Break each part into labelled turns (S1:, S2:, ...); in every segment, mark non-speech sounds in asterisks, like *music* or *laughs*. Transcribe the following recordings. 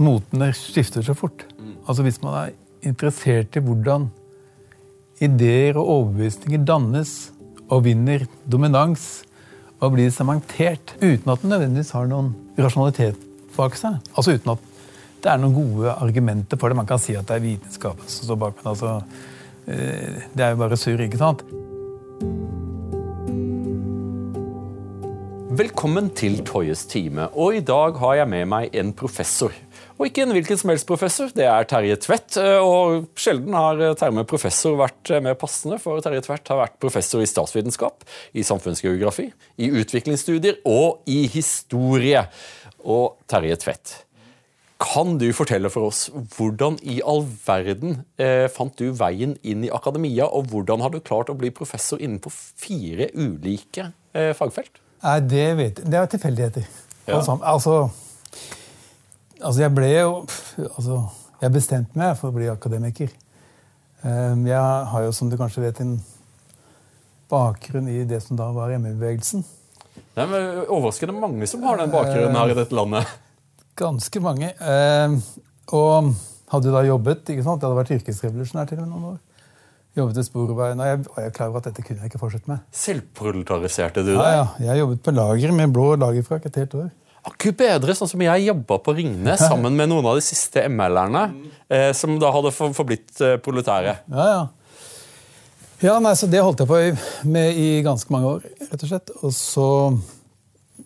S1: motene skifter så fort. Altså Hvis man er interessert i hvordan ideer og overbevisninger dannes og vinner dominans og blir sementert uten at den nødvendigvis har noen rasjonalitet bak seg. Altså uten at det er noen gode argumenter for det. Man kan si at det er vitenskapen som står bak, men altså, eh, det er jo bare surr, ikke sant?
S2: Velkommen til Toyes time. Og I dag har jeg med meg en professor. Og ikke en hvilken som helst professor, det er Terje Tvedt. Og Sjelden har termen professor vært mer passende, for Terje Tvedt har vært professor i statsvitenskap, i samfunnsgeografi, i utviklingsstudier og i historie. Og Terje Tvedt, kan du fortelle for oss hvordan i all verden eh, fant du veien inn i akademia, og hvordan har du klart å bli professor innenfor fire ulike eh, fagfelt?
S1: Nei, det vet jeg. Det er tilfeldigheter. Ja. Altså, altså, jeg ble jo altså, Jeg bestemte meg for å bli akademiker. Ehm, jeg har jo, som du kanskje vet, en bakgrunn i det som da var ME-bevegelsen.
S2: Det er overraskende mange som har den bakgrunnen her i dette landet.
S1: Ganske mange. Ehm, og hadde da jobbet. ikke sant? Jeg hadde vært yrkesrevolusjonær til og med noen år jobbet i Sporveien, og jeg var klar over at dette kunne jeg ikke fortsette med.
S2: Selvproletariserte du deg?
S1: Ja, ja. Jeg jobbet på lager med blå lagerfrakk et helt år.
S2: Akkurat bedre, sånn som jeg jobba på Ringnes sammen med noen av de siste ML-erne, eh, som da hadde forblitt eh, proletære.
S1: Ja, ja. Ja, nei, så Det holdt jeg på med i ganske mange år. rett Og slett. Og så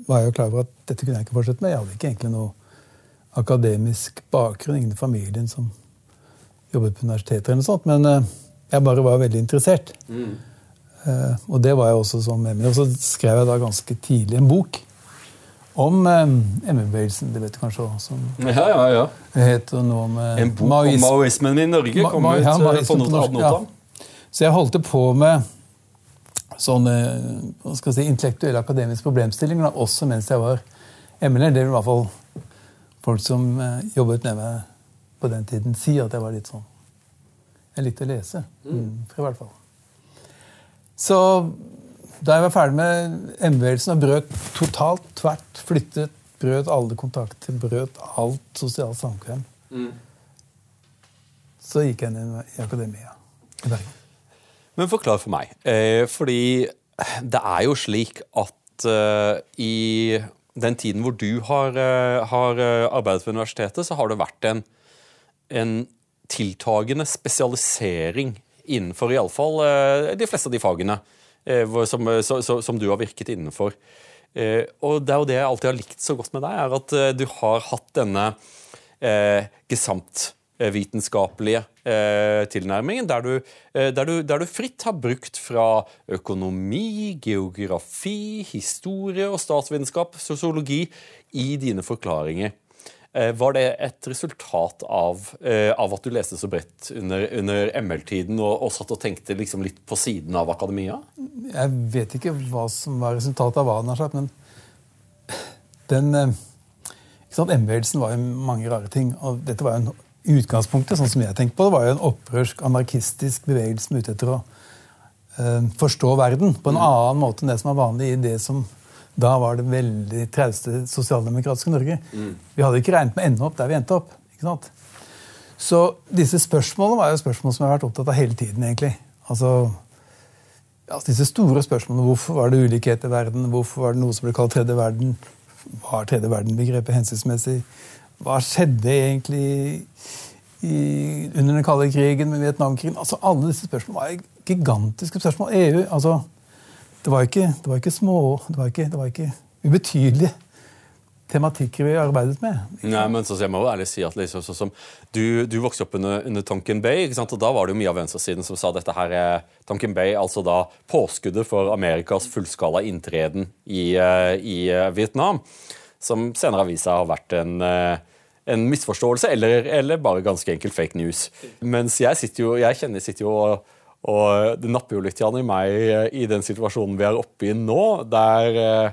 S1: var jeg jo klar over at dette kunne jeg ikke fortsette med. Jeg hadde ikke egentlig noe akademisk bakgrunn, ingen i familien som jobbet på universiteter. eller noe sånt, Men eh, jeg bare var veldig interessert. Mm. Uh, og det var jeg også som Emil. Og så skrev jeg da ganske tidlig en bok om um, ME-bevegelsen. Det vet du kanskje.
S2: Som ja, ja, ja.
S1: Heter noe med
S2: En bok maoism. om maoismen i Norge kom ma ut ja, på Nota. Ja.
S1: Så jeg holdt på med sånne hva skal jeg si, intellektuelle akademiske problemstillinger også mens jeg var ML-er. Det vil i hvert fall folk som uh, jobbet med meg på den tiden, si at jeg var litt sånn jeg likte å lese. Mm. i hvert fall. Så da jeg var ferdig med MV-helsen og brøt totalt tvert, flyttet, brøt alle kontakter, brøt alt sosialt samkvem, mm. så gikk jeg inn i akademia i Bergen.
S2: Men forklar for meg. Eh, fordi det er jo slik at eh, i den tiden hvor du har, eh, har eh, arbeidet ved universitetet, så har det vært en, en tiltagende spesialisering innenfor iallfall eh, de fleste av de fagene eh, som, eh, som, du har virket innenfor. Og det er jo det jeg alltid har likt så godt med deg, er at du har hatt denne eh, gesamtvitenskapelige eh, tilnærmingen, der du, der, du, der du, fritt har brukt fra økonomi, geografi, historie og statsvitenskap, sosiologi, i dine forklaringer. Eh, var det et resultat av, eh, av, at du leste så bredt under, under ML-tiden og, og, satt og tenkte liksom litt på siden av akademia?
S1: Jeg vet ikke hva som var resultatet av hva har sagt, men den eh, ML-helsen var jo mange rare ting. og dette var jo en utgangspunktet, sånn som jeg tenkte på det, var jo en opprørsk, anarkistisk bevegelse som ute etter å uh, forstå verden på en mm. annen måte enn det som er vanlig i det som da var det veldig trauste sosialdemokratiske Norge. Mm. Vi hadde ikke regnet med å ende opp der vi endte opp. ikke sant? Så disse spørsmålene var jo spørsmål som jeg har vært opptatt av hele tiden. egentlig. Altså, altså disse store spørsmålene. Hvorfor var det ulikhet i verden? Hvorfor var det noe som ble kalt tredje verden? Var tredje verden-begrepet hensiktsmessig? Hva skjedde egentlig i, under den kalde krigen med Vietnamkrigen? Altså, Alle disse spørsmålene var gigantiske spørsmål. EU altså, det var ikke, det var ikke små det var ikke, det var ikke ubetydelige tematikker vi arbeidet med.
S2: Nei, men så Jeg må jo ærlig si at liksom, så, som, du, du, vokste opp under, under Tonkin Bay, og da var det jo mye av venstresiden som sa dette her er Tonkin Bay, altså da påskuddet for Amerikas fullskala inntreden i, uh, i uh, Vietnam. Som senere har vist seg å ha vært en, en misforståelse, eller, eller, bare ganske enkelt fake news. Mens jeg, sitter jo, jeg kjenner sitter jo og og det napper jo litt i meg eh, i den situasjonen vi er oppe i nå, der eh,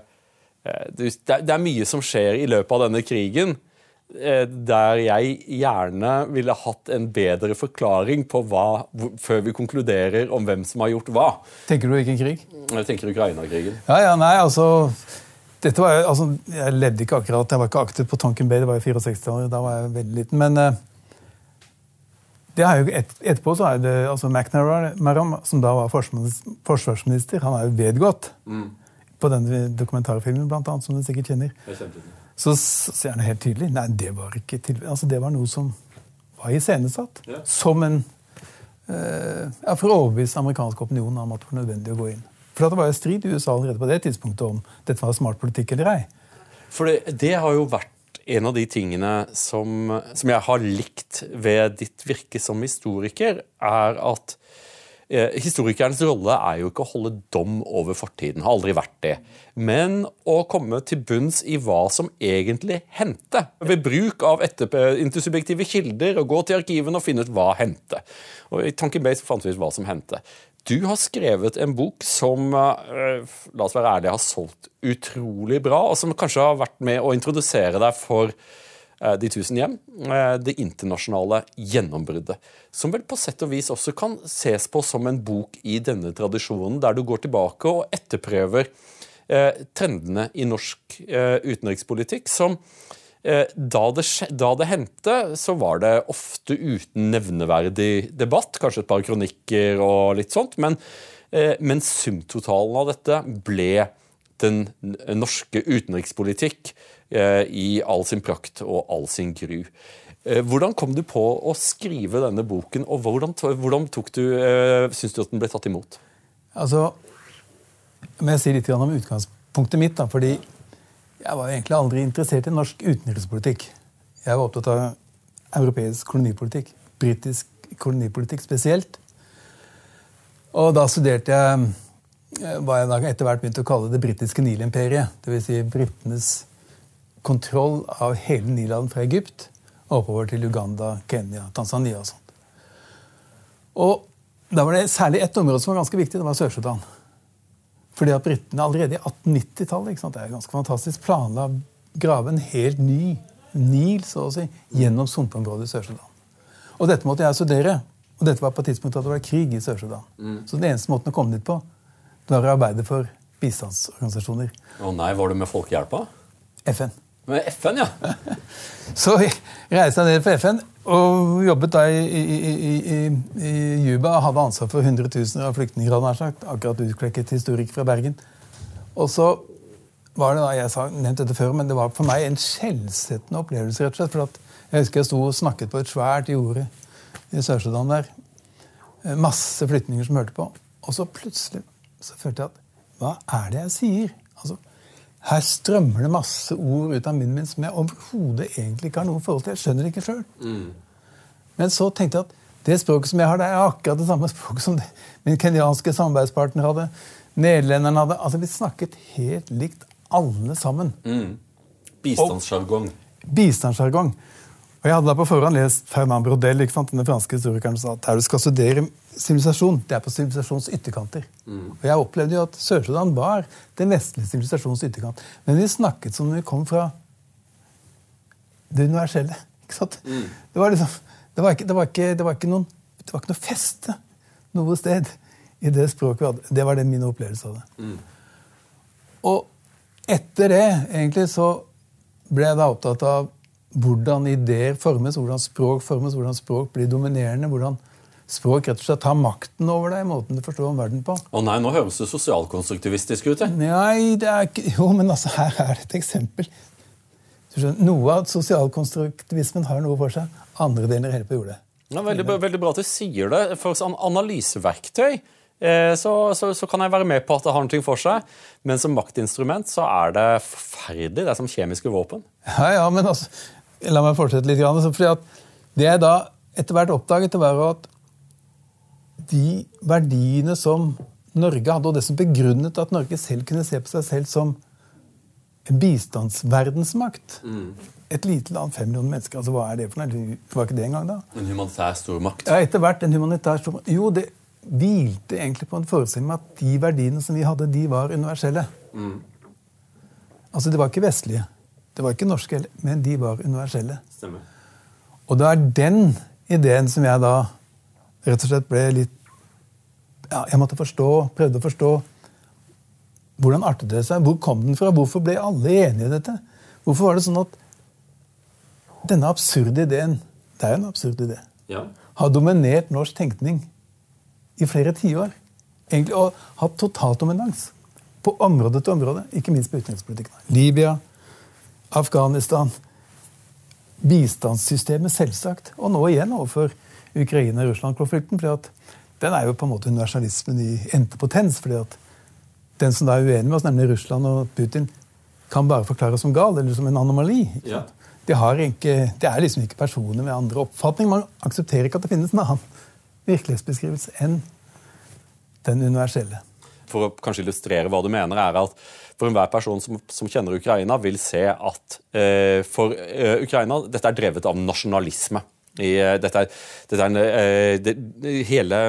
S2: eh, det er mye som skjer i løpet av denne krigen der jeg gjerne ville hatt en bedre forklaring på hva, før vi konkluderer om hvem som har gjort hva.
S1: Tenker du hvilken krig?
S2: Jeg tenker Ukraina-krigen.
S1: Ja, ja, nei, altså dette var, altså, Jeg levde ikke akkurat, jeg var ikke aktiv på Tonkin Bay, det var i 64 år, da var jeg veldig liten. Men jo et, etterpå så er det altså McNamara, som da var forsvarsminister, han er jo vedgått på denne dokumentarfilmen, blant annet, som du sikkert kjenner. Så ser han helt tydelig nei, det var ikke til, altså det var noe som var iscenesatt.
S2: Ja.
S1: Som en eh, ja, For å overbevise amerikansk opinion om at det var nødvendig å gå inn. For det var jo strid i USA allerede på det tidspunktet om dette var smart politikk eller ei.
S2: For det, det har jo vært en av de tingene som, som jeg har likt ved ditt virke som historiker, er at eh, historikerens rolle er jo ikke å holde dom over fortiden, har aldri vært det. Men å komme til bunns i hva som egentlig hendte. Ved bruk av intersubjektive kilder, og gå til arkivene og finne ut hva hendte. Og I Tanken Base fant vi ut hva som hendte. Du har skrevet en bok som eh, la oss være ærlige, har solgt utrolig bra, og som kanskje har vært med å introdusere deg for eh, De tusen hjem, eh, det internasjonale gjennombruddet. Som vel på sett og vis også kan ses på som en bok i denne tradisjonen, der du går tilbake og etterprøver trendene i norsk utenrikspolitikk, som da det, da det hendte, så var det ofte uten nevneverdig debatt. Kanskje et par kronikker og litt sånt. Men, eh, men sumtotalen av dette ble den norske utenrikspolitikk eh, i all sin prakt og all sin gru. Eh, Hvordan kom du på å skrive denne boken, og hvordan, hvordan tok du, eh, syns du at den ble tatt imot?
S1: Altså, må jeg si litt om utgangspunktet mitt. da, fordi jeg var egentlig aldri interessert i norsk utenrikspolitikk. Jeg var opptatt av europeisk kolonipolitikk. Britisk kolonipolitikk spesielt. Og da studerte jeg eh, hva jeg da etter hvert begynte å kalle det britiske Nilimperiet. Dvs. Si britenes kontroll av hele Nilhalden fra Egypt og oppover til Uganda, Kenya, Tanzania og sånt. Og da var det særlig ett område som var ganske viktig. Det var Sør-Sudan. Fordi at britene allerede i 1890-tallet det er ganske fantastisk, planla å grave en helt ny Nil så å si, gjennom sumpområdet i Sør-Sudan. Og dette måtte jeg studere. Og dette var på et tidspunkt at det var krig i Sør-Sudan. Så den eneste måten å komme dit på, det var å arbeide for bistandsorganisasjoner.
S2: Å nei, var du med Folkehjelpa?
S1: FN.
S2: Med FN, ja. *laughs*
S1: Så jeg reiste jeg ned for FN og jobbet da i, i, i, i, Juba og hadde ansvar for hundretusener av flyktninger. hadde jeg sagt, akkurat utklekket historikk fra Bergen. Og så var det da, jeg sa, nevnt dette før, men det var for meg en skjellsettende opplevelse. rett og slett, for Jeg husker jeg sto og snakket på et svært jorde i Sør-Sudan der. Eh, Masse flyktninger som hørte på. Og så plutselig så følte jeg at Hva er det jeg sier? Altså, her strømmer det masse ord ut av munnen min som jeg overhodet egentlig ikke har noe forhold til. Jeg skjønner det ikke sjøl. Men så tenkte jeg at det språket som jeg har, det er akkurat det samme *laughs* språket som det min kenyanske samarbeidspartner hadde. Nederlenderen hadde. Altså, Vi snakket helt likt alle sammen.
S2: Bistandssjargong.
S1: Bistandssjargong. Og Jeg hadde da på forhånd lest Fernand Brodel, ikke sant? den franske historikeren, som sa at her du skal studere sivilisasjon, det er på sivilisasjons ytterkanter. Og Jeg opplevde jo at Sør-Sudan var den vestlige sivilisasjons ytterkant. Men vi snakket som om vi kom fra det universelle. *laughs* ikke sant? Det var liksom, det var ikke, det var ikke, det var ikke noen det var ikke noe feste noe sted i det språket vi hadde. Det var det min opplevelse av det. Og etter det egentlig så ble jeg da opptatt av hvordan ideer formes, hvordan språk formes, hvordan språk blir dominerende. hvordan språk rett og slett tar makten over deg, måten du forstår om verden på.
S2: Å nei, nå høres det sosialkonstruktivistisk ut.
S1: Nei, det er ikke Jo, men altså, her er det et eksempel. Du skjønner, Noe av sosialkonstruktivismen har noe for seg. Andre deler hele på jordet.
S2: Ja, veldig, veldig bra at du sier det. For som analyseverktøy eh, så, så, så kan jeg være med på at det har noe for seg. Men som maktinstrument så er det forferdelig. Det er som kjemiske våpen.
S1: Ja, ja, men altså, La meg fortsette litt. grann, for fordi at Det jeg da etter hvert oppdaget, var at de verdiene som Norge hadde, og det som begrunnet at Norge selv kunne se på seg selv som en bistandsverdensmakt Et lite land, fem millioner mennesker, altså hva er det for noe? Det var ikke det engang da.
S2: En humanitær stormakt.
S1: Ja, etter hvert en humanitær stormakt. Jo, det hvilte egentlig på en forestilling om at de verdiene som vi hadde, de var universelle. Altså, de var ikke vestlige. Det var ikke norske heller, men de var universelle.
S2: Stemmer.
S1: Og det er den ideen som jeg da rett og slett ble litt ja, Jeg måtte forstå, prøvde å forstå hvordan artet det seg? Hvor kom den fra? Hvorfor ble alle enige i dette? Hvorfor var det sånn at denne absurde ideen Det er jo en absurd idé.
S2: Ja.
S1: Har dominert norsk tenkning i flere tiår. Egentlig Og hatt totaldominans på område til område, ikke minst på utenrikspolitikken. Libya, Afghanistan, bistandssystemet, selvsagt. Og nå igjen overfor Ukraina-Russland-konflikten. for den er jo på en måte universalismen i endte potens. fordi at den som da er uenig med oss, nemlig Russland og Putin, kan bare forklares som gal eller som en anomali.
S2: Ja.
S1: De, ikke, de er liksom ikke personer med andre oppfatninger. Man aksepterer ikke at det finnes en annen virkelighetsbeskrivelse enn den universelle.
S2: For å kanskje illustrere hva du mener, er at for enhver person som, som kjenner Ukraina, vil se at eh, for eh, Ukraina dette er drevet av nasjonalisme. I, eh, dette er, dette er eh, det, hele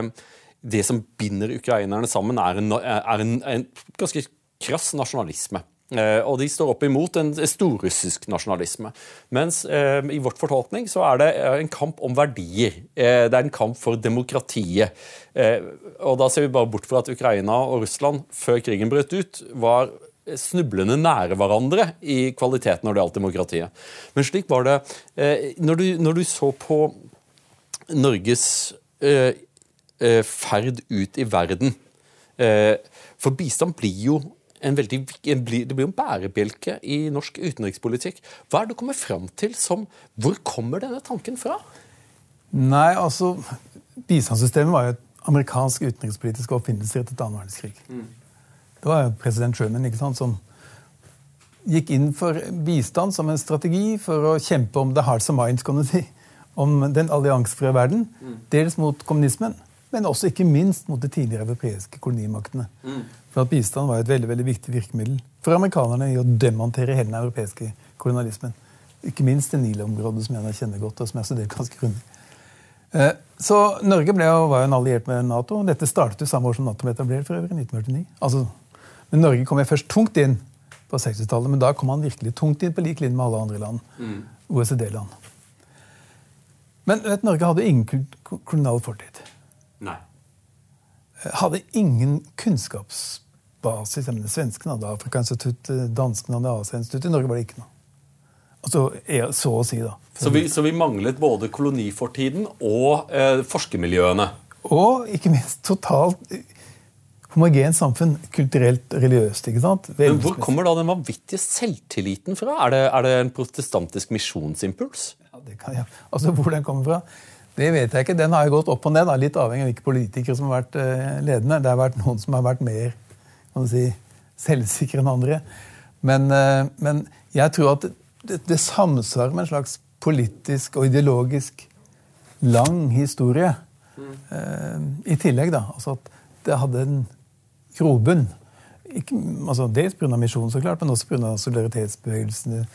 S2: det som binder ukrainerne sammen, er en, er en, en ganske krass nasjonalisme. Eh, og de står opp imot en storrussisk nasjonalisme. Mens eh, i vårt fortolkning så er det eh, en kamp om verdier. Eh, det er en kamp for demokratiet. Eh, og da ser vi bare bort fra at Ukraina og Russland før krigen brøt ut, var snublende nære hverandre i kvaliteten når det gjaldt demokratiet. Men slik var det eh, når du, når, du, så på Norges ferd ut i verden For bistand blir jo en veldig, en, det blir jo en bærebjelke i norsk utenrikspolitikk. Hva er det du kommer fram til som Hvor kommer denne tanken fra?
S1: Nei, altså Bistandssystemet var jo et amerikansk utenrikspolitisk oppfinnelse etter annen verdenskrig. Mm. Det var president Truman ikke sant, som gikk inn for bistand som en strategi for å kjempe om the hearts and minds, kan du si. Om den alliansefrie verden. Mm. Dels mot kommunismen, men også ikke minst mot de tidligere europeiske kolonimaktene. Mm. For at Bistand var et veldig veldig viktig virkemiddel for amerikanerne i å demontere hele den europeiske kolonialismen. Ikke minst det Nil-området, som jeg kjenner godt, og som jeg har studert ganske grundig. Eh, så Norge ble, var jo en alliert med Nato. Dette startet jo samme år som Nato ble etablert, for øvrig, 1949. Altså, men Norge kom jo først tungt inn på 60-tallet, men da kom han virkelig tungt inn på lik linje med alle andre land. Mm. OECD-land. Men vet, Norge hadde ingen kolonial fortid.
S2: Nei.
S1: Hadde ingen kunnskapsbasis. Men svenskene hadde Afrikainstituttet, danskene hadde Asiainstituttet. I Norge var det ikke noe. Altså, så å si, da.
S2: Så vi, så vi manglet både kolonifortiden og eh, forskermiljøene?
S1: Og ikke minst totalt homogent samfunn. Kulturelt, religiøst. ikke sant?
S2: Men Hvor kommer da den vanvittige selvtilliten fra? Er det, er det en protestantisk misjonsimpuls?
S1: Ja, det kan jeg. Altså, Hvor den kommer fra? Det vet jeg ikke. Den har jo gått opp og ned, da, litt avhengig av hvilke politikere som har vært eh, ledende. Det har vært noen som har vært mer kan du si, selvsikre enn andre. Men, eh, men, jeg tror at det, det samsvarer med en slags politisk og ideologisk lang historie. Mm. Uh, I tillegg, da. Altså at det hadde en grobunn. Altså dels pga. misjonen, så klart, men også pga. solidaritetsbevegelsene,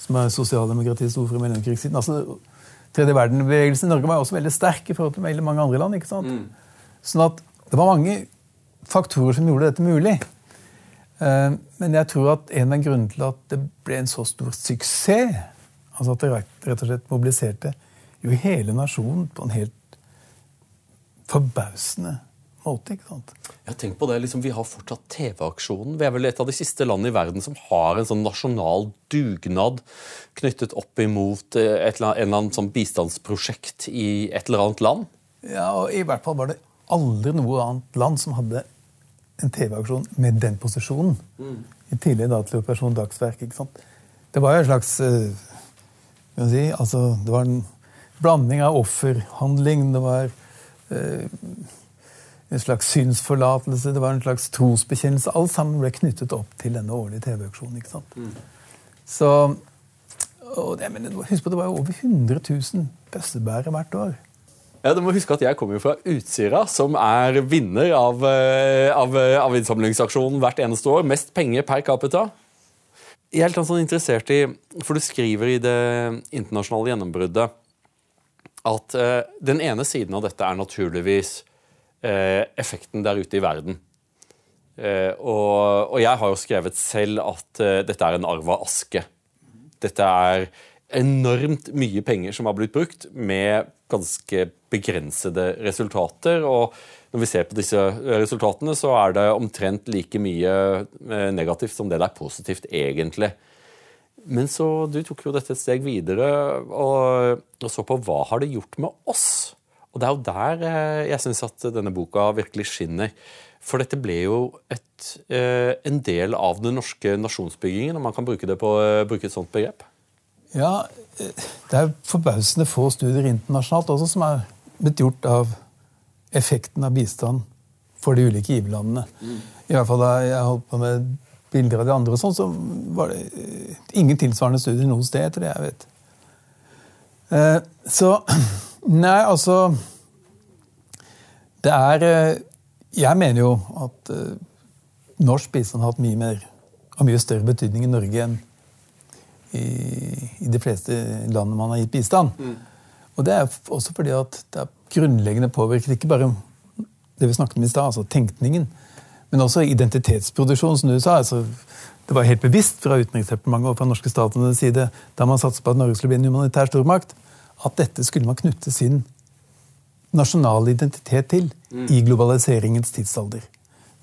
S1: som er sosialdemokratiets ord for mellomkrigstiden. Altså, Tredje verden-bevegelsen i Norge var også veldig sterk i forhold til veldig mange andre land. ikke sant? Mm. Sånn at det var mange faktorer som gjorde dette mulig. Eh, men jeg tror at en av grunnene til at det ble en så stor suksess, altså at det rett og slett mobiliserte jo hele nasjonen på en helt forbausende måte. ikke sant?
S2: Ja, tenk på det, liksom, Vi har fortsatt TV-aksjonen. Vi er vel et av de siste landene i verden som har en sånn nasjonal dugnad knyttet opp imot et eller annet, en eller annen sånn bistandsprosjekt i et eller annet land.
S1: Ja, og I hvert fall var det aldri noe annet land som hadde en TV-aksjon med den posisjonen. Mm. I tillegg da til Operasjon Dagsverk. ikke sant? Det var jo en slags uh, si, altså, Det var en blanding av offerhandling, det var uh, en slags synsforlatelse, det var en slags trosbekjennelse. Alt sammen ble knyttet opp til denne årlige TV-auksjonen. ikke sant? Mm. Så, og det, men, Husk på, det var jo over 100 000 bøssebærere hvert år.
S2: Ja, du må huske at Jeg kommer jo fra Utsira, som er vinner av, eh, av, eh, av innsamlingsaksjonen hvert eneste år. Mest penger per capita. Jeg er litt sånn interessert i, for Du skriver i det internasjonale gjennombruddet at eh, den ene siden av dette er naturligvis effekten der ute i verden. Eh, og, og, jeg har jo skrevet selv at eh, dette er en arv av aske. Dette er enormt mye penger som har blitt brukt, med ganske begrensede resultater. og når vi ser på disse resultatene, så er det omtrent like mye eh, negativt som det det er positivt, egentlig. Men så du tok jo dette et steg videre og, og så på hva har det gjort med oss? Og det er jo der eh, jeg syns at denne boka virkelig skinner. For dette ble jo et, eh, en del av den norske nasjonsbyggingen, om man kan bruke, på, bruke et sånt begrep?
S1: Ja, det er forbausende få studier internasjonalt også som er blitt gjort av effekten av bistand for de ulike giverlandene. I hvert fall Da jeg holdt på med bilder av de andre, og sånn, så var det eh, ingen tilsvarende studier noe sted, etter det jeg vet. Eh, så *clears throat* Nei, altså Det er eh, Jeg mener jo at norsk bistand har hatt mye mer og mye større betydning i Norge enn i, i de fleste landene man har gitt bistand. Mm. Og det er også fordi at det er grunnleggende påvirket ikke bare det vi snakket om i stad, altså tenkningen, men også identitetsproduksjon, som du sa. altså det var helt bevisst fra Utenriksdepartementet og fra norske statens side da man satset på at Norge skulle bli en humanitær stormakt, at dette skulle man knytte sin nasjonale identitet til mm. i globaliseringens tidsalder.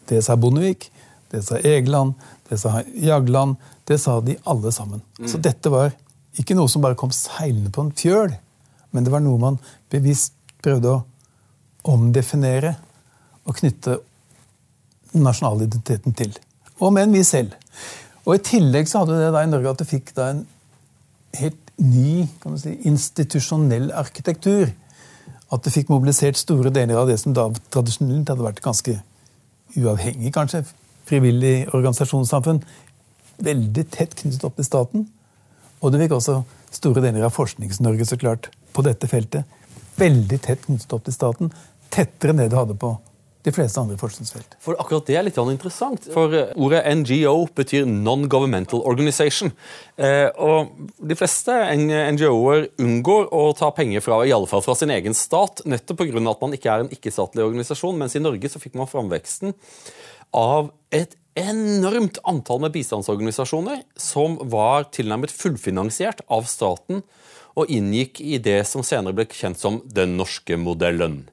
S1: Det sa Bondevik, det sa Egeland, det sa Jagland, det sa de alle sammen. Mm. Så dette var ikke noe som bare kom seilende på en fjøl, men det var noe man bevisst prøvde å omdefinere og knytte nasjonalidentiteten til. Og med en vi selv. Og I tillegg så hadde det da i Norge at du fikk da en helt ny kan man si, institusjonell arkitektur. At det fikk mobilisert store deler av det som da tradisjonelt hadde vært ganske uavhengig, kanskje, frivillig organisasjonssamfunn. Veldig tett knyttet opp til staten. Og det fikk også store deler av Forsknings-Norge så klart på dette feltet veldig tett knyttet opp til staten. Tettere enn det det hadde på de fleste andre forskningsfelt.
S2: For akkurat Det er litt interessant. For eh, ordet NGO betyr Non-Governmental Organization. Eh, og De fleste NGO-er unngår å ta penger fra i alle fall fra sin egen stat, nettopp pga. at man ikke er en ikke-statlig organisasjon. Mens i Norge så fikk man framveksten av et enormt antall med bistandsorganisasjoner som var tilnærmet fullfinansiert av staten og inngikk i det som senere ble kjent som den norske modellen.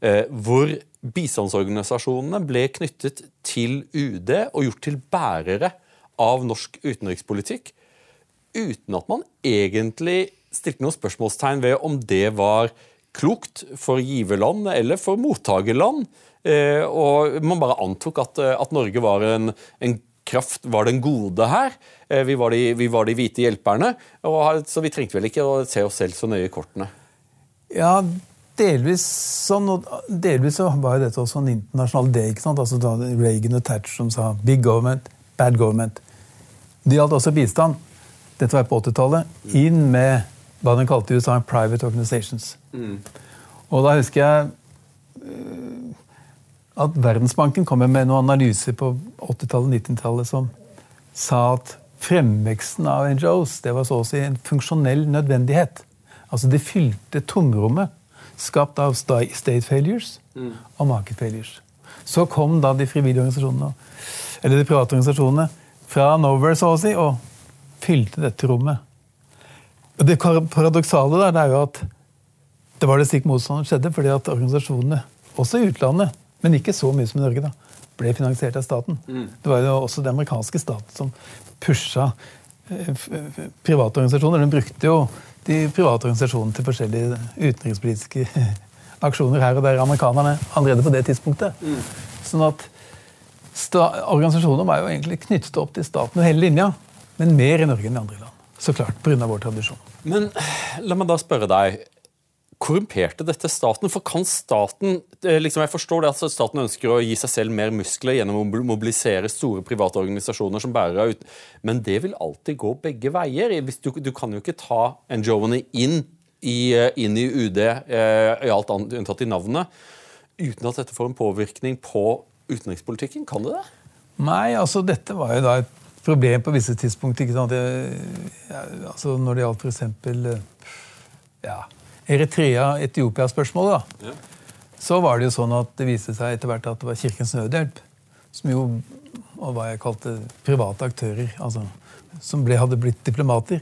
S2: Eh, hvor bistandsorganisasjonene ble knyttet til UD og gjort til bærere av norsk utenrikspolitikk, uten at man egentlig stilte noen spørsmålstegn ved om det var klokt for giverland eller for mottakerland. Eh, og man bare antok at, at Norge var en, en kraft var den gode her. Eh, vi var de, vi var de hvite hjelperne. Så vi trengte vel ikke å se oss selv så nøye i kortene.
S1: Ja, delvis sånn. Og delvis så var jo dette også en internasjonal idé. ikke sant? Altså da Reagan og Thatcher som sa 'big government, bad government'. Det gjaldt også bistand. Dette var på 80-tallet. Inn med hva den kalte i USA 'private organizations'. Mm. Og da husker jeg at Verdensbanken kom med noen analyser på 80-tallet 90-tallet som sa at fremveksten av NGOs det var så å si en funksjonell nødvendighet. Altså Det fylte tomrommet skapt av state failures mm. og market failures. Så kom da de frivillige organisasjonene, eller de private organisasjonene fra nowhere så å si, og fylte dette rommet. Og Det paradoksale der det er jo at det var det stikk motsatte som skjedde, fordi at organisasjonene, også i utlandet, men ikke så mye som i Norge, da, ble finansiert av staten. Mm. Det var jo også den amerikanske staten som pusha eh, private organisasjoner. Den brukte jo de private organisasjonene til forskjellige utenrikspolitiske *laughs* aksjoner her og der. Amerikanerne allerede på det tidspunktet. Mm. Sånn at Organisasjoner var jo egentlig knyttet opp til staten og hele linja, men mer i Norge enn i andre land. Så klart, Pga. vår tradisjon.
S2: Men la meg da spørre deg korrumperte dette staten? For kan staten eh, liksom Jeg forstår det at staten ønsker å gi seg selv mer muskler gjennom å mobilisere store private organisasjoner som bærer ut, men det vil alltid gå begge veier. Du, du kan jo ikke ta NGO-ene inn, eh, inn, i UD, eh, i alt annet unntatt i navnet, uten at dette får en påvirkning på utenrikspolitikken. Kan det det?
S1: Nei, altså dette var jo da et problem på visse tidspunkt. ikke sant? Ja, altså Når det gjaldt f.eks. Ja, Eritrea-Etiopia-spørsmålet, ja. så var det jo sånn at det viste seg etter hvert at det var Kirkens Nødhjelp, som jo og hva jeg kalte private aktører, altså, som ble, hadde blitt diplomater,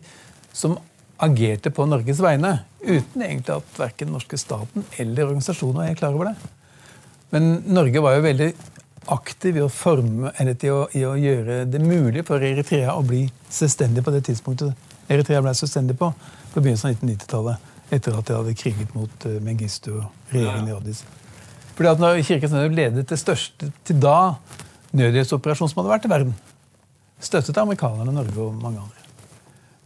S1: som agerte på Norges vegne. Uten egentlig at verken norske staten eller organisasjonen var helt klar over det. Men Norge var jo veldig aktiv i å, forme, eller til å, i å gjøre det mulig for Eritrea å bli selvstendig på det tidspunktet Eritrea ble selvstendig på på begynnelsen av 1990-tallet. Etter at de hadde kriget mot uh, Mengistu og regjeringen i Addis. Fordi at når Kirkens Nødhjelp ledet det største til da nødhjelpsoperasjonen som hadde vært i verden, støttet amerikanerne Norge og mange andre.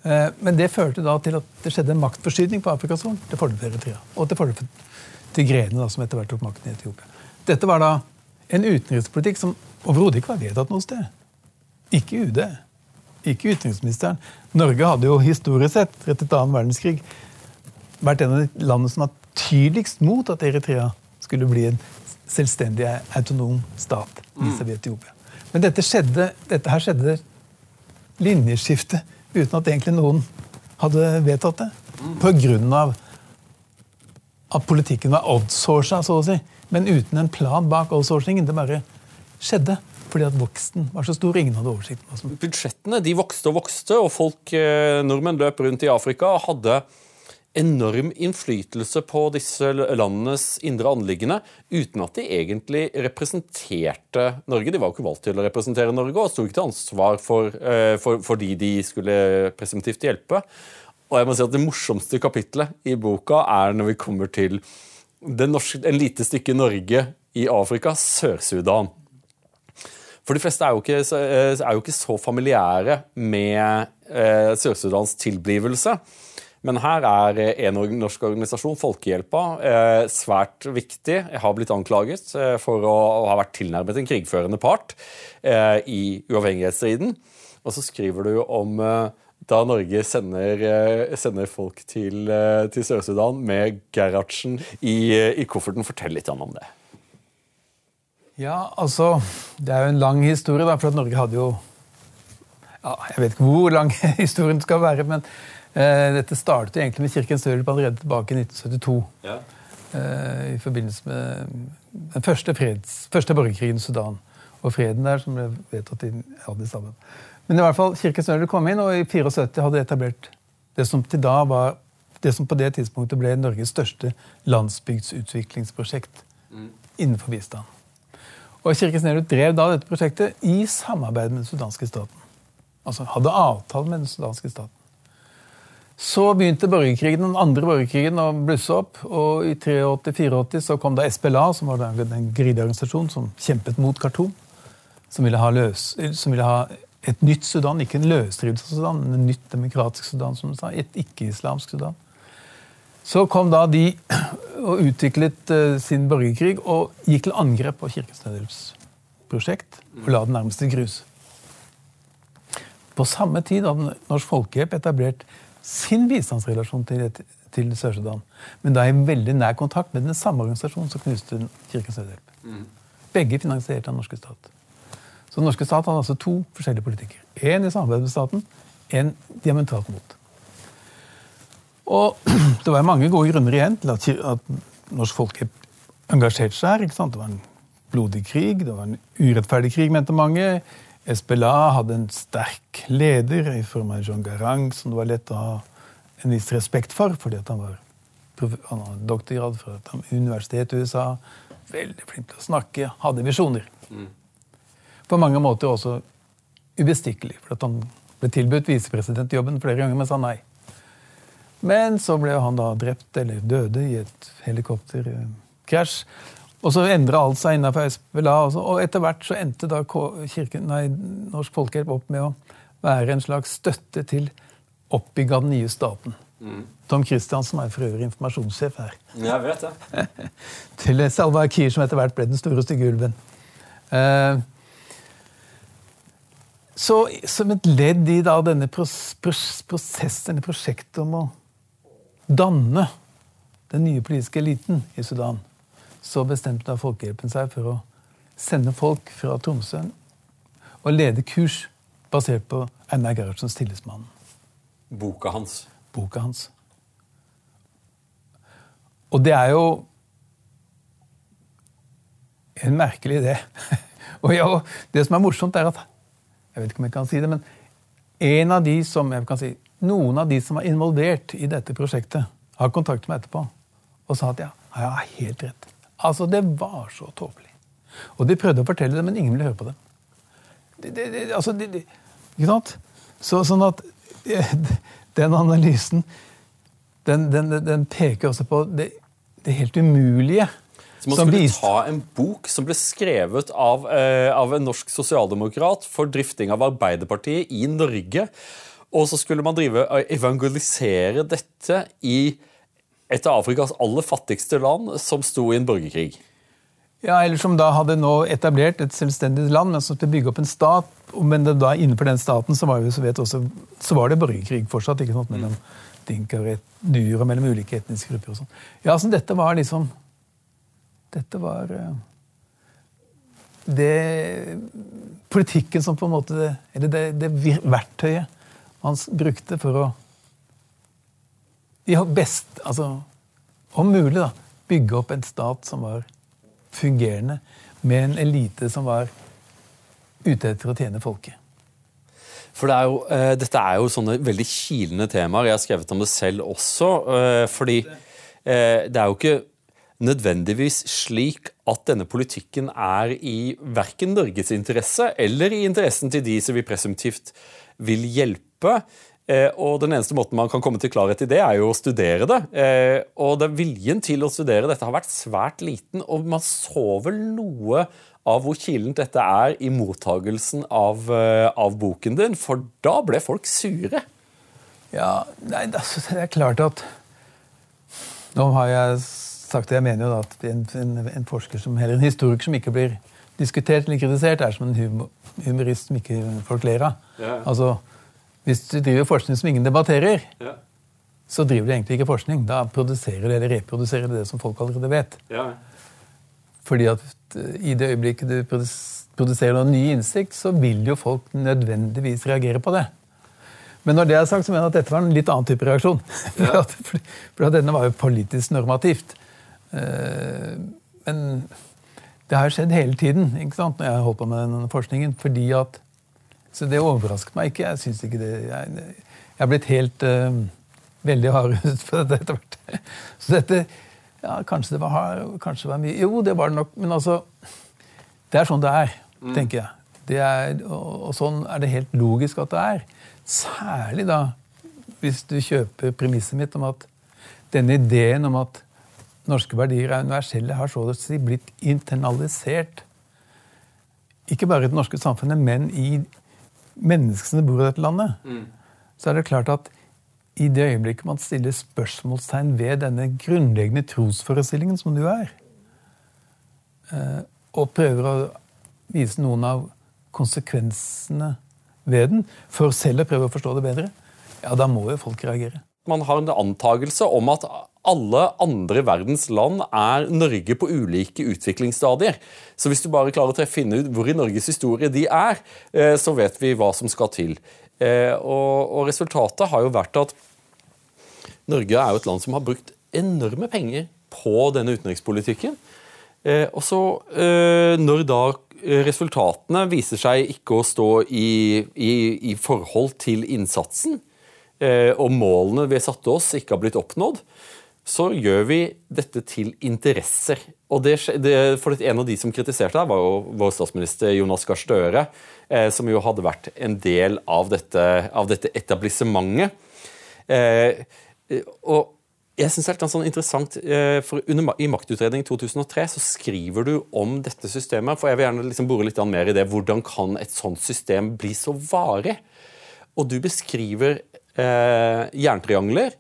S1: Eh, men det førte da til at det skjedde en maktforskyvning på Afrikas Horn til fordel for Eritrea. Og til fordel for Tigrene, som etter hvert tok makten i Etiopia. Dette var da en utenrikspolitikk som overhodet ikke var vedtatt noe sted. Ikke UD. Ikke utenriksministeren. Norge hadde jo historisk sett etter annen verdenskrig vært en av de landene som var tydeligst mot at Eritrea skulle bli en selvstendig, autonom stat mm. Etiopia. Men dette, skjedde, dette her skjedde linjeskifte uten at egentlig noen hadde vedtatt det. Mm. På grunn av at politikken var outsourca, så å si. Men uten en plan bak outsourcingen. Det bare skjedde fordi at voksten var så stor. Ingen hadde oversikt.
S2: Budsjettene de vokste og vokste, og folk, eh, nordmenn løp rundt i Afrika og hadde enorm innflytelse på disse landenes indre anliggende uten at de egentlig representerte Norge. De var jo ikke valgt til å representere Norge og sto ikke til ansvar for, eh, for, for de de skulle presumptivt hjelpe. Og jeg må si at Det morsomste kapitlet i boka er når vi kommer til norske, en lite stykke Norge i Afrika, Sør-Sudan. For de fleste er jo ikke, eh, er jo ikke så familiære med eh, Sør-Sudans tilblivelse. Men her er en norsk organisasjon, Folkehjelpa, eh, svært viktig. Jeg har blitt anklaget eh, for å ha vært tilnærmet en krigførende part eh, i uavhengighetsstriden. Og så skriver du om da Norge sender, sender folk til, til Sør-Sudan med Gerhardsen i, i, kofferten. Fortell litt om det.
S1: Ja, altså Det er jo en lang historie, da, for Norge hadde jo ja, Jeg vet ikke hvor lang *laughs* historien skal være, men Eh, dette startet egentlig med Kirkens Nødhjelp allerede tilbake i 1972. Ja. Eh, I forbindelse med den første, freds, første borgerkrigen i Sudan. Og freden der, som ble vedtatt i Addis Abeba. Men i hvert fall, Kirkens Nødhjelp kom inn, og i 74 hadde etablert det som til da var det som på det tidspunktet ble Norges største landsbygdsutviklingsprosjekt mm. innenfor bistand. Og Kirkens Nødhjelp drev da dette prosjektet i samarbeid med den sudanske staten. Altså hadde avtale med den sudanske staten. Så begynte borgerkrigen, den andre borgerkrigen å blusse opp. og I 83-84 så kom da SPLA, som var den grideorganisasjonen som kjempet mot Khartoum. Som ville, ha løs, som ville ha et nytt Sudan, ikke en løsrivelse av Sudan, men et nytt demokratisk Sudan, som du sa, et ikke-islamsk Sudan. Så kom da de *clears throat* og utviklet uh, sin borgerkrig og gikk til angrep på Kirkens Nødhjelpsprosjekt og la det nærmest til grus. På samme tid hadde Norsk Folkehjelp etablert sin bistandsrelasjon til, til Sør-Sudan. Men da i veldig nær kontakt med den samme organisasjonen som knuste Kirkens Nødhjelp. Mm. Begge finansiert av den norske stat. Så den norske stat hadde altså to forskjellige politikker. Én i samarbeid med staten, én diametralt mot. Og *clears throat* det var mange gode grunner igjen til at, at norsk folkehjelp engasjerte seg her. Det var en blodig krig, det var en urettferdig krig, mente mange. SPLA hadde en sterk leder i form av John Garang, som det var lett å ha en viss respekt for, fordi han var han hadde doktorgrad fra et universitet i USA. Veldig flink til å snakke, hadde visjoner. Mm. På mange måter også ubestikkelig, for han ble tilbudt visepresidentjobben flere ganger, men sa nei. Men så ble han da drept eller døde i et helikopterkrasj. Og så endra alt seg innenfor SPLA. Og, og etter hvert så endte da kirken, nei, Norsk Folkehjelp opp med å være en slags støtte til oppbygg av den nye staten. Mm. Tom Christiansen er for øvrig informasjonssjef her.
S2: Jeg vet det. *laughs*
S1: til Salva Kiir, som etter hvert ble den store stygge ulven. Uh, så som et ledd i da, denne pros pros prosessen, denne prosjektet om å danne den nye politiske eliten i Sudan, så bestemte da Folkehjelpen seg for å sende folk fra Tromsø og lede kurs basert på Einar Gerhardsens 'Tillitsmannen'.
S2: Boka hans.
S1: Boka hans. Og det er jo en merkelig idé. *laughs* og ja, det som er morsomt, er at Jeg vet ikke om jeg kan si det, men en av de som, jeg kan si, Noen av de som var involvert i dette prosjektet, har kontakt med etterpå og sa at ja, jeg har helt rett. Altså, Det var så tåpelig. Og de prøvde å fortelle det, men ingen ville høre på det. det, det, det altså, det, ikke sant? Så, sånn at *laughs* den analysen den, den, den peker også på det, helt umulige.
S2: Så man skulle ta en bok som ble skrevet av, eh, av, en norsk sosialdemokrat for drifting av Arbeiderpartiet i Norge. Og så skulle man drive evangelisere dette i et av Afrikas aller fattigste land som sto i en borgerkrig.
S1: Ja, eller som da hadde nå etablert et selvstendig land, men som skulle bygge opp en stat. Men da innenfor den staten så var, jo, så også, så var det borgerkrig fortsatt. ikke sant, mellom dinker og dyr og mellom ulike etniske grupper. og sånn. Ja, altså Dette var liksom dette var eh, det Politikken som på en måte Eller det, det verktøyet man brukte for å best, altså, Om mulig, da, bygge opp en stat som var fungerende, med en elite som var ute etter å tjene folket.
S2: For det er jo, uh, Dette er jo sånne veldig kilende temaer. Jeg har skrevet om det selv også. Uh, fordi uh, det er jo ikke nødvendigvis slik at denne politikken er i verken Norges interesse eller i interessen til de som vi presumptivt vil hjelpe. Eh, og Den eneste måten man kan komme til klarhet i det, er jo å studere det. Eh, og det Viljen til å studere dette har vært svært liten, og man så vel noe av hvor kilent dette er i mottagelsen av, eh, av boken din, for da ble folk sure.
S1: Ja, nei, det er klart at Nå har jeg sagt, det, jeg mener jo da at en, en, en, forsker som, eller en historiker som ikke blir diskutert eller kritisert, er som en humorist som ikke folk ler av. Ja. Altså, Hvis du driver forskning som ingen debatterer, ja. så driver du egentlig ikke forskning. Da produserer du eller reproduserer du det som folk allerede vet. Ja. Fordi at eh, i det øyeblikket du produserer noen ny innsikt, så vil jo folk nødvendigvis reagere på det. Men når det er sagt, så mener jeg at dette var en litt annen type reaksjon. *laughs* Ja. for, for, denne var jo politisk normativt. Eh, men det har skjedd hele tiden ikke sant, når jeg har holdt på med denne forskningen. fordi at, Så det overrasket meg ikke. Jeg synes ikke det, jeg, jeg er blitt helt uh, veldig hardhudet *laughs* på dette etter hvert. Så dette ja, Kanskje det var, hard, kanskje det var mye Jo, det var det nok. Men altså Det er sånn det er, mm. tenker jeg. Er, og, og sånn er det helt logisk at det er. Særlig da hvis du kjøper premisset mitt om at denne ideen om at norske verdier er universelle, har så å si blitt internalisert. Ikke bare i det norske samfunnet, men i menneskene bor i dette landet. Mm. Så er det klart at i det øyeblikket man stiller spørsmålstegn ved denne grunnleggende trosforestillingen som du er, eh, og prøver å vise noen av konsekvensene ved den, for selv å prøve å forstå det bedre, ja, da må jo folk reagere.
S2: Man har en antakelse om at alle andre verdens land er Norge på ulike utviklingsstadier. Så hvis du bare klarer å finne ut hvor i Norges historie de er, eh, så vet vi hva som skal til. Eh, og resultatet har jo vært at Norge er jo et land som har brukt enorme penger på denne utenrikspolitikken. Eh, og så, når da resultatene viser seg ikke å stå i, i, i forhold til innsatsen, og målene vi satte oss, ikke har blitt oppnådd, så gjør vi dette til interesser. Og det, det, for En av de som kritiserte det, var jo vår statsminister Jonas Gahr Støre, eh, som jo hadde vært en del av dette, av dette etablissementet. Eh, og jeg synes det er sånn interessant, eh, for under, I Maktutredning 2003 så skriver du om dette systemet. for Jeg vil gjerne liksom bore litt mer i det. Hvordan kan et sånt system bli så varig? Og du beskriver eh, jerntriangler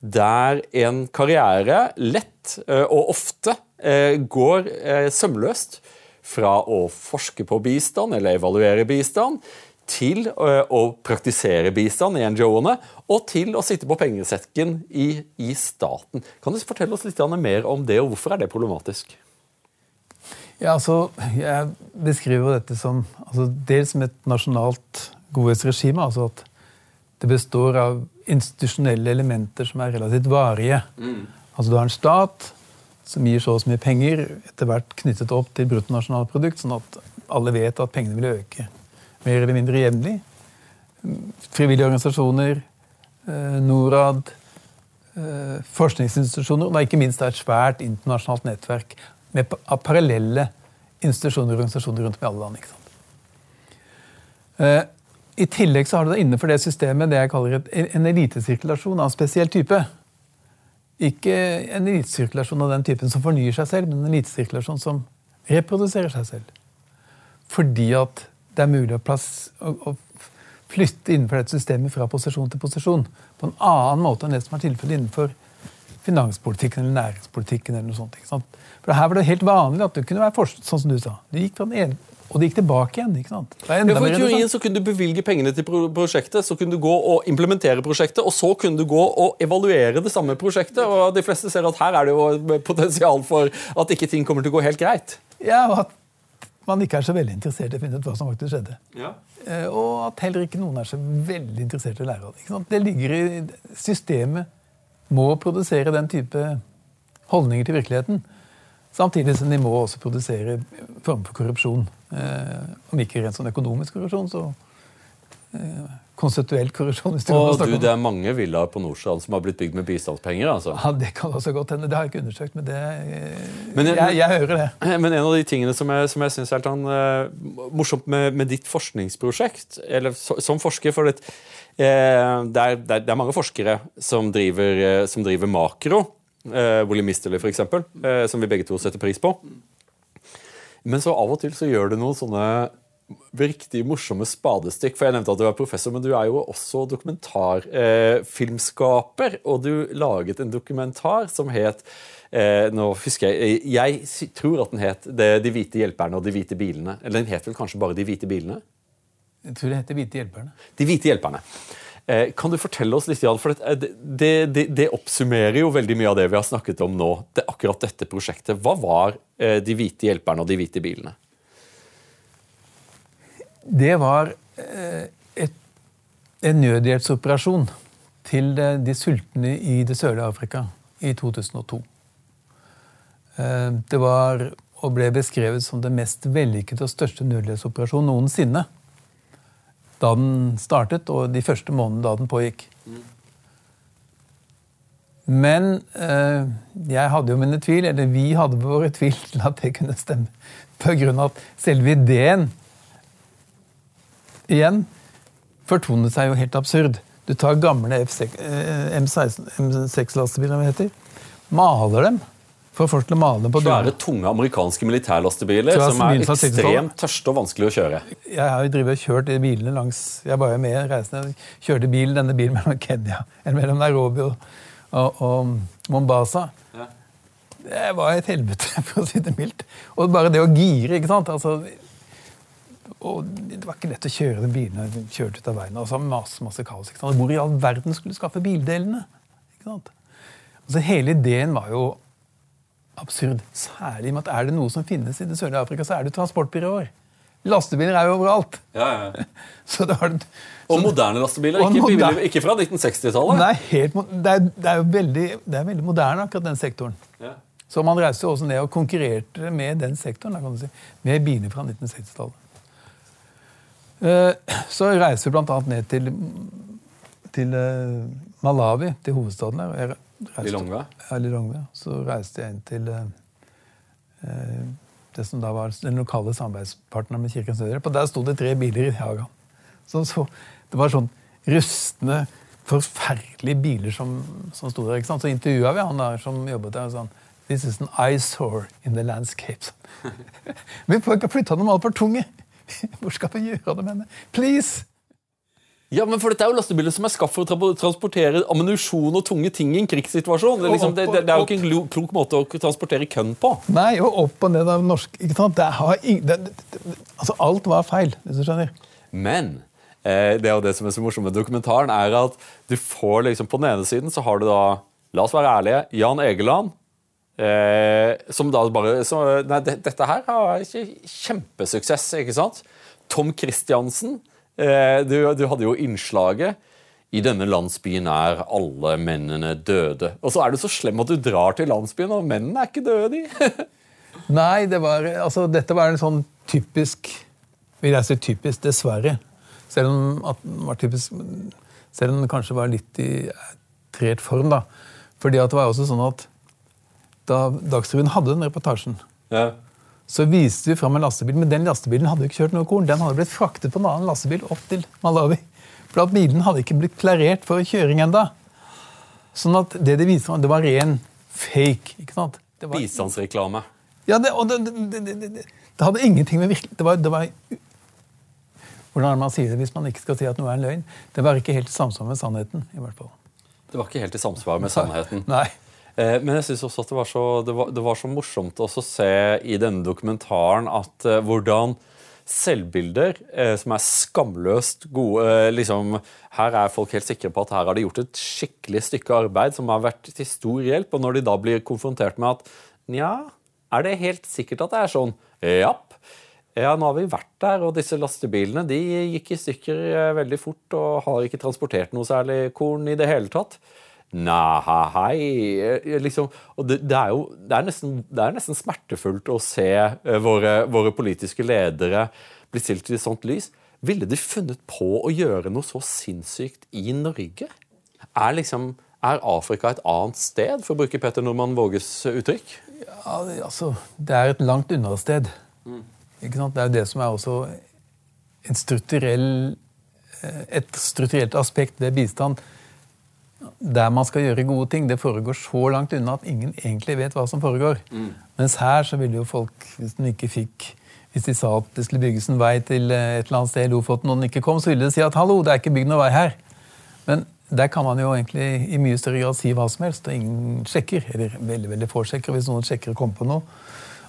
S2: der en karriere lett eh, og ofte eh, går eh, sømløst fra å forske på bistand eller evaluere bistand, til å praktisere bistand i NGO-ene, og til å sitte på pengesekken i, i, staten. Kan du fortelle oss litt mer om det, og hvorfor er det problematisk?
S1: Ja, altså, Jeg beskriver dette som altså, dels som et nasjonalt godhetsregime. altså at det består av institusjonelle elementer som er relativt varige. Mm. Altså Du har en stat som gir så og så mye penger, etter hvert knyttet opp til bruttonasjonalprodukt, sånn at alle vet at pengene vil øke mer eller mindre jevnlig. frivillige organisasjoner, eh, Norad, eh, forskningsinstitusjoner og ikke minst et svært internasjonalt nettverk med, parallelle institusjoner og organisasjoner rundt om i alle land. ikke sant? I tillegg så har du da innenfor det systemet det jeg kaller en elitesirkulasjon av en spesiell type. Ikke en elitesirkulasjon av den typen som fornyer seg selv, men en elitesirkulasjon som reproduserer seg selv. Fordi at det er mulig å, plass, å, å, flytte innenfor dette systemet fra posisjon til posisjon på en annen måte enn det som er tilfellet innenfor finanspolitikken eller næringspolitikken. eller noe sånt. For Her var det helt vanlig at du kunne være forsker, sånn som du sa. Du gikk fra den ene og det gikk tilbake igjen. ikke sant?
S2: Ja, for I teorien så kunne du bevilge pengene til prosjektet, så kunne du gå og implementere prosjektet, og så kunne du gå og evaluere det samme prosjektet. og De fleste ser at her er det jo potensial for at ikke ting kommer til å gå helt greit.
S1: Ja, og at man ikke er så veldig interessert i å finne ut hva som faktisk skjedde.
S2: Ja.
S1: Eh, og at heller ikke noen er så veldig interessert i å lære av det. Ikke sant? Det ligger i Systemet må produsere den type holdninger til virkeligheten. Samtidig som de må også produsere form for korrupsjon. Eh, om ikke rent sånn økonomisk korrupsjon, så eh, konstituell korrupsjon.
S2: og du, Det er mange villaer på Nordstrand som har blitt bygd med bistandspenger? altså.
S1: Ja, Det kan også godt hende. Det har jeg ikke undersøkt, men, det, men jeg, jeg, jeg, hører det.
S2: Men en av de tingene som jeg, som jeg syns er sånn, uh, morsomt med, med, ditt forskningsprosjekt, eller så, som forsker for det, uh, det, er, det, er, mange forskere som driver, uh, som driver makro, uh, Willy Misterly f.eks., uh, som vi begge to setter pris på. Men så av og til så gjør du noen sånne riktig morsomme spadestikk. For jeg nevnte at du er professor, men du er jo også dokumentarfilmskaper. Eh, og du laget en dokumentar som het eh, Nå husker jeg Jeg tror at den het De hvite hjelperne og de hvite bilene. Eller den het vel kanskje bare De hvite bilene?
S1: Jeg tror det heter Hvite hjelperne.
S2: De hvite hjelperne. Eh, kan du fortelle oss litt, for det, det, det, oppsummerer jo veldig mye av det vi har snakket om nå. Det, akkurat dette prosjektet. Hva var eh, De hvite hjelperne og De hvite bilene?
S1: Det var eh, et, en nødhjelpsoperasjon til de sultne i det sørlige Afrika i 2002. Det var og ble beskrevet som den mest vellykkede og største nødhjelpsoperasjonen noensinne da den startet, og de første månedene da den pågikk. Men eh, jeg hadde jo mine tvil, eller vi hadde våre *laughs* tvil til at det kunne stemme. På grunn av at selve ideen igjen fortonet seg jo helt absurd. Du tar gamle M6-lastebiler, hva heter, maler dem får folk til å male på
S2: Svære, tunge amerikanske militærlastebiler som er ekstremt tørste og vanskelig å kjøre.
S1: Jeg har jo drivet og kjørt bilene langs Jeg var jo med reisende. Kjørte bil, denne bilen mellom Kenya eller mellom Nairobi og, og, og Mombasa. Ja. Det var et helvete, *laughs* for å si det mildt. Og bare det å gire, ikke sant. Altså, og det var ikke lett å kjøre de bilene. kjørte ut av veien, og så masse, masse kaos. Ikke sant? Hvor i all verden skulle du skaffe bildelene? Ikke sant? Altså, hele ideen var jo absurd. Særlig med at er det noe som finnes i det sørlige Afrika, så er det transportbyråer. Lastebiler er jo overalt.
S2: Ja, ja. *laughs*
S1: så det har,
S2: så og moderne lastebiler, ikke, moderne, ikke fra 1960-tallet?
S1: Nei, helt, det, er, det, er, jo veldig, det er veldig moderne, akkurat den sektoren. Ja. Så man reiste også ned og konkurrerte med den sektoren, kan du si, med biler fra 1960-tallet. Eh, så reiser vi bl.a. ned til, til eh, Malawi, til hovedstaden der.
S2: Lilongwe?
S1: Ja, Lilongwe. Så reiste jeg inn til eh, det som da var den lokale samarbeidspartneren med Kirkens Nødhjelp. Og der sto det tre biler i Haga. Så, så, det var sånn rustne, forferdelige biler som, som sto der. ikke sant? Så intervjua vi han der som jobbet der. og sånn, This is an eyesore in the landscape. *laughs* vi får ikke flytta dem altfor tunge! *laughs* Hvor skal vi gjøre det med henne? Please!
S2: Ja, men for Dette er jo lastebiler som er skapt for å transportere ammunisjon og tunge ting i en krigssituasjon. Det er, liksom, det, det, det er jo ikke en klok måte å transportere kønn på.
S1: Nei, og opp og ned av norsk ikke sant? altså, Alt var feil, hvis du skjønner.
S2: Men eh, det er jo det som er så morsomt med dokumentaren, er at du får liksom På den ene siden så har du da, la oss være ærlige, Jan Egeland. Eh, som da bare så, Nei, dette her har ikke kjempesuksess, ikke sant? Tom Christiansen du, du, hadde jo innslaget i denne landsbyen er alle mennene døde. Og så er du så slem at du drar til landsbyen, og mennene er ikke døde, de. *laughs*
S1: Nei, det var, altså, dette var en sånn typisk Vil jeg si typisk, dessverre. Selv om, at den var typisk, selv om den kanskje var litt i trert form. da. Fordi at det var også sånn at da Dagsrevyen hadde den reportasjen,
S2: Ja.
S1: Så viste vi fram en lastebil, men den lastebilen hadde jo ikke kjørt noe korn. Den hadde blitt fraktet på en annen lastebil opp til Malawi. For at bilen hadde ikke blitt klarert for kjøring enda. Sånn at det de viste, det var ren fake. ikke sant? Det var,
S2: Bistandsreklame.
S1: ja, det, og det, det, det, hadde ingenting med virkelig... Det var, det var Hvordan man sier det hvis man ikke skal si at noe er en løgn? Det var ikke helt i samsvar med sannheten. i hvert fall.
S2: Det var ikke helt i samsvar med sannheten.
S1: Nei.
S2: Eh, Men jeg synes også at det var så, det var, det var så morsomt å se i denne dokumentaren at eh, hvordan selvbilder eh, som er skamløst gode eh, liksom, Her er folk helt sikre på at her har de gjort et skikkelig stykke arbeid som har vært til stor hjelp. Og når de da blir konfrontert med at Nja, er det helt sikkert at det er sånn? Japp. Ja, nå har vi vært der, og disse lastebilene de gikk i stykker eh, veldig fort og har ikke transportert noe særlig korn i det hele tatt. Nei, eh, liksom, Og det, det er jo det er nesten, det er nesten smertefullt å se eh, våre, våre politiske ledere bli stilt i et sånt lys. Ville de funnet på å gjøre noe så sinnssykt i Norge? Er, liksom, er Afrika et annet sted, for å bruke Petter Normann Våges uttrykk?
S1: Ja, det, altså, det er et langt unna sted. Sant? Det er det som er også en strukturell, eh, et strukturelt aspekt ved bistand. Der man skal gjøre gode ting, det foregår så langt unna at ingen egentlig vet hva som foregår. Mens her så ville jo folk, hvis de ikke fikk hvis de sa at det skulle bygges en vei til eh, et eller annet sted i Lofoten, og den ikke kom, så ville de si at hallo, det er ikke bygd noen vei her. Men der kan man jo egentlig i mye større grad si hva som helst, og ingen sjekker. Eller veldig veldig få sjekker. Hvis noen sjekker og kommer på noe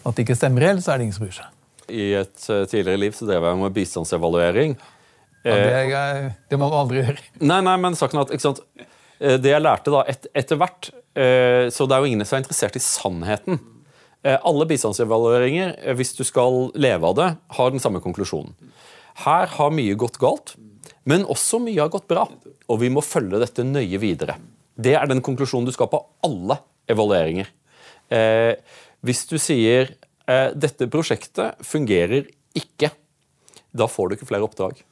S1: at det ikke stemmer helt, så er det ingen som bryr seg.
S2: I et eh, tidligere liv så drev jeg med bistandsevaluering.
S1: Ja, det, er, det må man aldri gjøre.
S2: Nei, nei, men saken er at ikke sant? Eh, Det jeg lærte da et, etter hvert eh, Så det er jo ingen som er interessert i sannheten. Eh, Alle bistandsevalueringer, hvis du skal leve av det, har den samme konklusjonen. Her har mye gått galt, men også mye har gått bra. Og vi må følge dette nøye videre. Det er den konklusjonen du skal på alle evalueringer. Hvis du sier dette prosjektet fungerer ikke, da får du ikke flere oppdrag.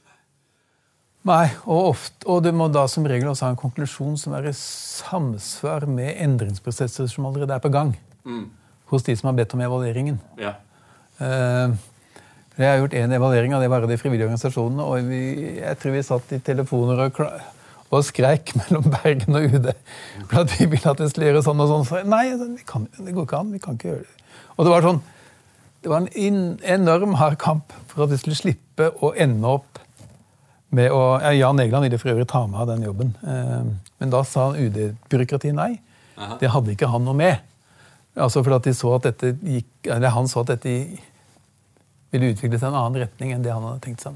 S1: Nei, og, ofte, og du må da som regel også ha en konklusjon som er i samsvar med endringsprosesser som allerede er på gang. Hos de som har bedt om evalueringen.
S2: Ja.
S1: Uh, jeg har gjort én evaluering av det bare de frivillige organisasjonene. og vi, Jeg tror vi satt i telefoner og, og skreik *laughs* mellom Bergen og UD for at vi ville at vi skulle gjøre sånn og sånn. Så, nei, kan, det går ikke an. Vi kan ikke gjøre det. Og det var sånn, det var en enorm hard kamp for at vi skulle slippe å ende opp med å, ja, Jan Egeland ville for øvrig ta med av den jobben. Eh, men da sa UD-byråkratiet nei. Det hadde ikke han noe med. Altså for at de så at dette gikk, eller Han så at dette ville utvikle seg i en annen retning enn det han hadde tenkt seg.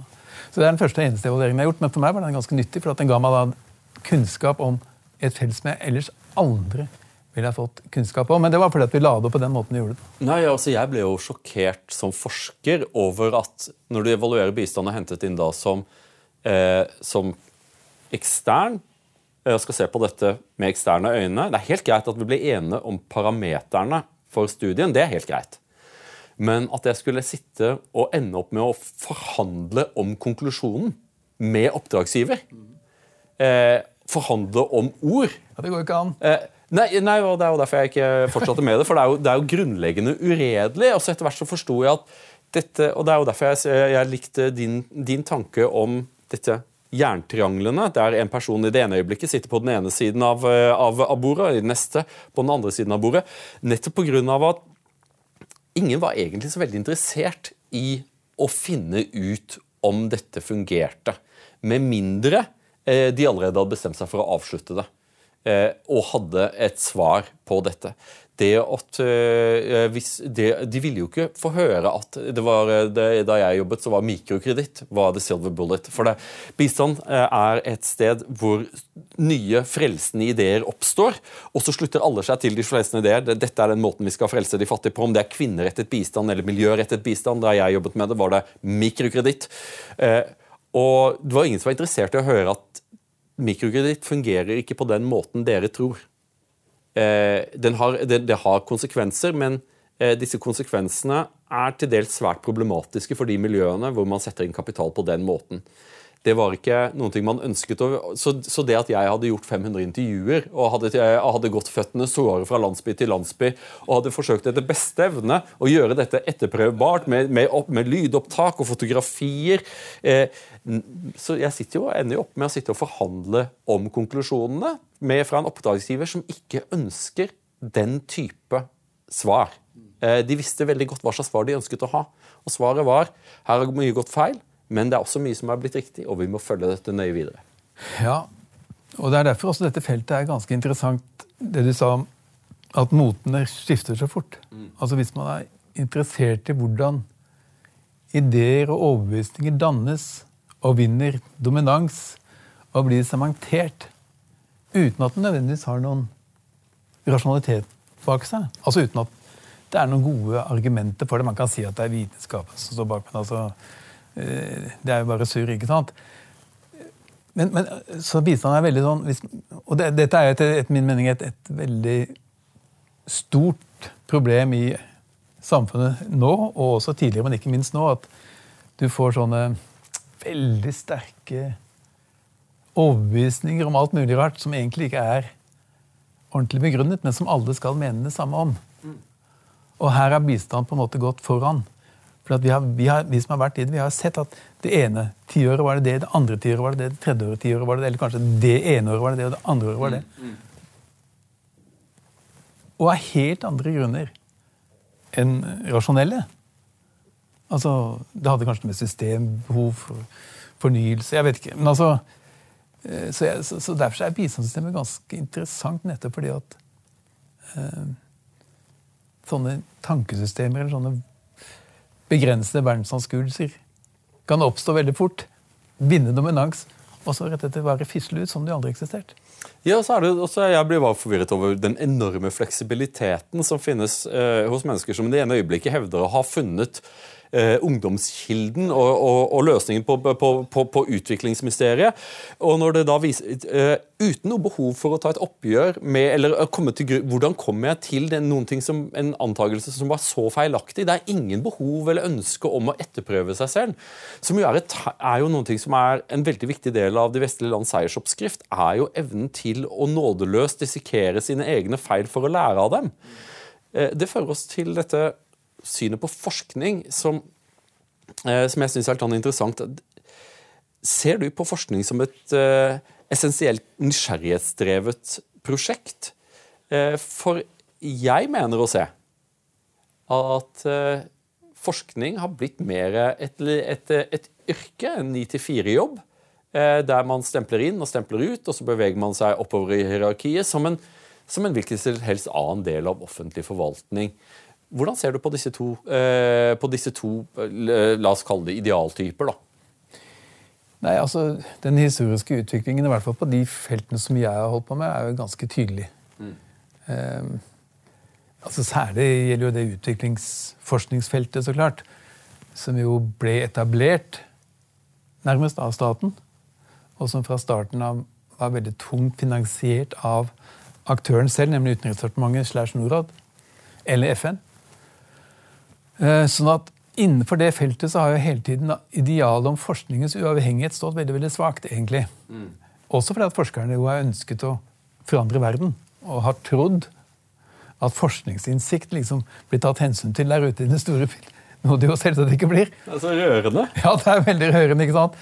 S1: Så Det er den første eneste evalueringen jeg har gjort, men for meg var den ganske nyttig. For at den ga meg da kunnskap om et felt som jeg ellers aldri ville ha fått kunnskap om. Men det var fordi at vi la det opp på den måten vi gjorde det.
S2: Nei, altså Jeg ble jo sjokkert som forsker over at når du evaluerer bistand og hentet inn da som, som ekstern eh, skal se på dette med eksterne øyne Det er helt greit at vi blir enige om parameterne for studien. Det er helt greit. Men at jeg skulle sitte og ende opp med å forhandle om konklusjonen med oppdragsgiver eh, Forhandle om ord
S1: Ja, Det går ikke an.
S2: Eh, nei, nei, og Det er jo derfor jeg ikke fortsatte med det. For det er jo, det er jo grunnleggende uredelig. Og så etter hvert så forsto jeg at dette Og det er jo derfor jeg, jeg likte din, din tanke om dette jerntrianglene, der en person i det ene øyeblikket sitter på den ene siden av, eh, av, av bordet, og i det neste på den andre siden av bordet. Nettopp pga. at ingen var egentlig så veldig interessert i å finne ut om dette fungerte. Med mindre eh, de allerede hadde bestemt seg for å avslutte det. Eh, og hadde et svar på dette. Det at eh, hvis det, De ville jo ikke få høre at det var, eh, det, Da jeg jobbet, så var mikrokreditt var the silver bullet. For det, bistand er et sted hvor nye, frelsende ideer oppstår. Og så slutter alle seg til de frelsende ideer. Dette er den måten vi skal frelse de fattige på. Om det er kvinnerettet bistand eller miljørettet bistand. Da jeg jobbet med det, var det mikrokreditt. Og det var ingen som var interessert i å høre at mikrokreditt fungerer ikke på den måten dere tror. Eh, har, det, det har konsekvenser, men eh, disse konsekvensene er til dels svært problematiske for de miljøene hvor man setter inn kapital på den måten. Det var ikke noen ting man ønsket. Så, det at jeg hadde gjort 500 intervjuer og hadde gått føttene såre fra landsby til landsby og hadde forsøkt etter beste evne å gjøre dette etterprøvbart med, med, med lydopptak og fotografier eh, Så jeg sitter jo, ender jo opp med å sitte og forhandle om konklusjonene med, fra en oppdragsgiver som ikke ønsker den type svar. Eh, de visste veldig godt hva slags svar de ønsket å ha. Og svaret var her har mye gått feil. Men det er også mye som er blitt riktig, og vi må følge dette nøye videre.
S1: Ja, og det er derfor også dette feltet er ganske interessant, det du sa om at motene skifter så fort. Mm. Altså Hvis man er interessert i hvordan ideer og overbevisninger dannes og vinner dominans og blir sementert uten at den nødvendigvis har noen rasjonalitet bak seg. Altså uten at det er noen gode argumenter for det. Man kan si at det er vitenskap som står bak, men altså det er jo bare surr, ikke sant? Men, men, så bistand er veldig sånn hvis, Og det, dette er etter, etter min mening et, et, veldig stort problem i samfunnet nå, og også tidligere, men ikke minst nå, at du får sånne veldig sterke overbevisninger om alt mulig rart som egentlig ikke er ordentlig begrunnet, men som alle skal mene det samme om. Mm. Og her har bistand på en måte gått foran. For vi, har, vi, har, vi, som har vært i det, vi har sett at det ene tiåret var det det, det andre tiåret var det det, det tredje tiåret var det det, eller kanskje det ene året var det det, og det andre året var det. Mm, mm. Og av helt andre grunner enn rasjonelle. Altså, Det hadde kanskje med systembehov for fornyelse Jeg vet ikke. men altså, eh, så, jeg, så, så Derfor er bistandssystemet ganske interessant, nettopp fordi at eh, sånne tankesystemer eller sånne begrensede verdensanskuelser kan oppstå veldig fort, vinne dominans, og så rett etter være fisle ut som de aldri eksisterte.
S2: Ja, så er det også, Jeg blir bare forvirret over den enorme fleksibiliteten som finnes eh, hos mennesker som i det ene øyeblikket hevder å ha funnet ungdomskilden og, og, og løsningen på, på, på, på, utviklingsmysteriet. Og når det da viser, eh, Uten noe behov for å ta et oppgjør med eller komme til Hvordan kommer jeg til den, noen ting som, en antakelse som var så feilaktig? Det er ingen behov eller ønske om å etterprøve seg selv. Som jo er, et, er jo noen ting som er en veldig viktig del av de vestlige lands seiersoppskrift, er jo evnen til å nådeløst dissekere sine egne feil for å lære av dem. Eh, det fører oss til dette synet på forskning som, eh, som jeg syns er helt sånn interessant. Ser du på forskning som et uh, essensielt nysgjerrighetsdrevet prosjekt? Uh, for jeg mener å se at forskning har blitt mer et, et, et yrke, en 9-4-jobb, der man stempler inn og stempler ut, og så beveger man seg oppover i hierarkiet som en, som en hvilken som helst annen del av offentlig forvaltning. Hvordan ser du på disse to, eh, på disse to eh, la oss kalle det idealtyper? da?
S1: Nei, altså, Den historiske utviklingen i hvert fall på de feltene som jeg har holdt på med, er jo ganske tydelig. Mm. Eh, altså Særlig gjelder jo det utviklingsforskningsfeltet, så klart. Som jo ble etablert nærmest av staten. Og som fra starten av var veldig tungt finansiert av aktøren selv, nemlig Utenriksdepartementet slash Norad, eller FN. Eh, sånn at Innenfor det feltet så har jo hele tiden idealet om forskningens uavhengighet stått veldig veldig svakt. egentlig. Mm. Også fordi at forskerne jo har ønsket å forandre verden. Og har trodd at forskningsinnsikt liksom blir tatt hensyn til der ute i den store film. Noe det jo selvsagt ikke blir.
S2: Det er så rørende. *laughs*
S1: Ja, det er veldig rørende. ikke sant?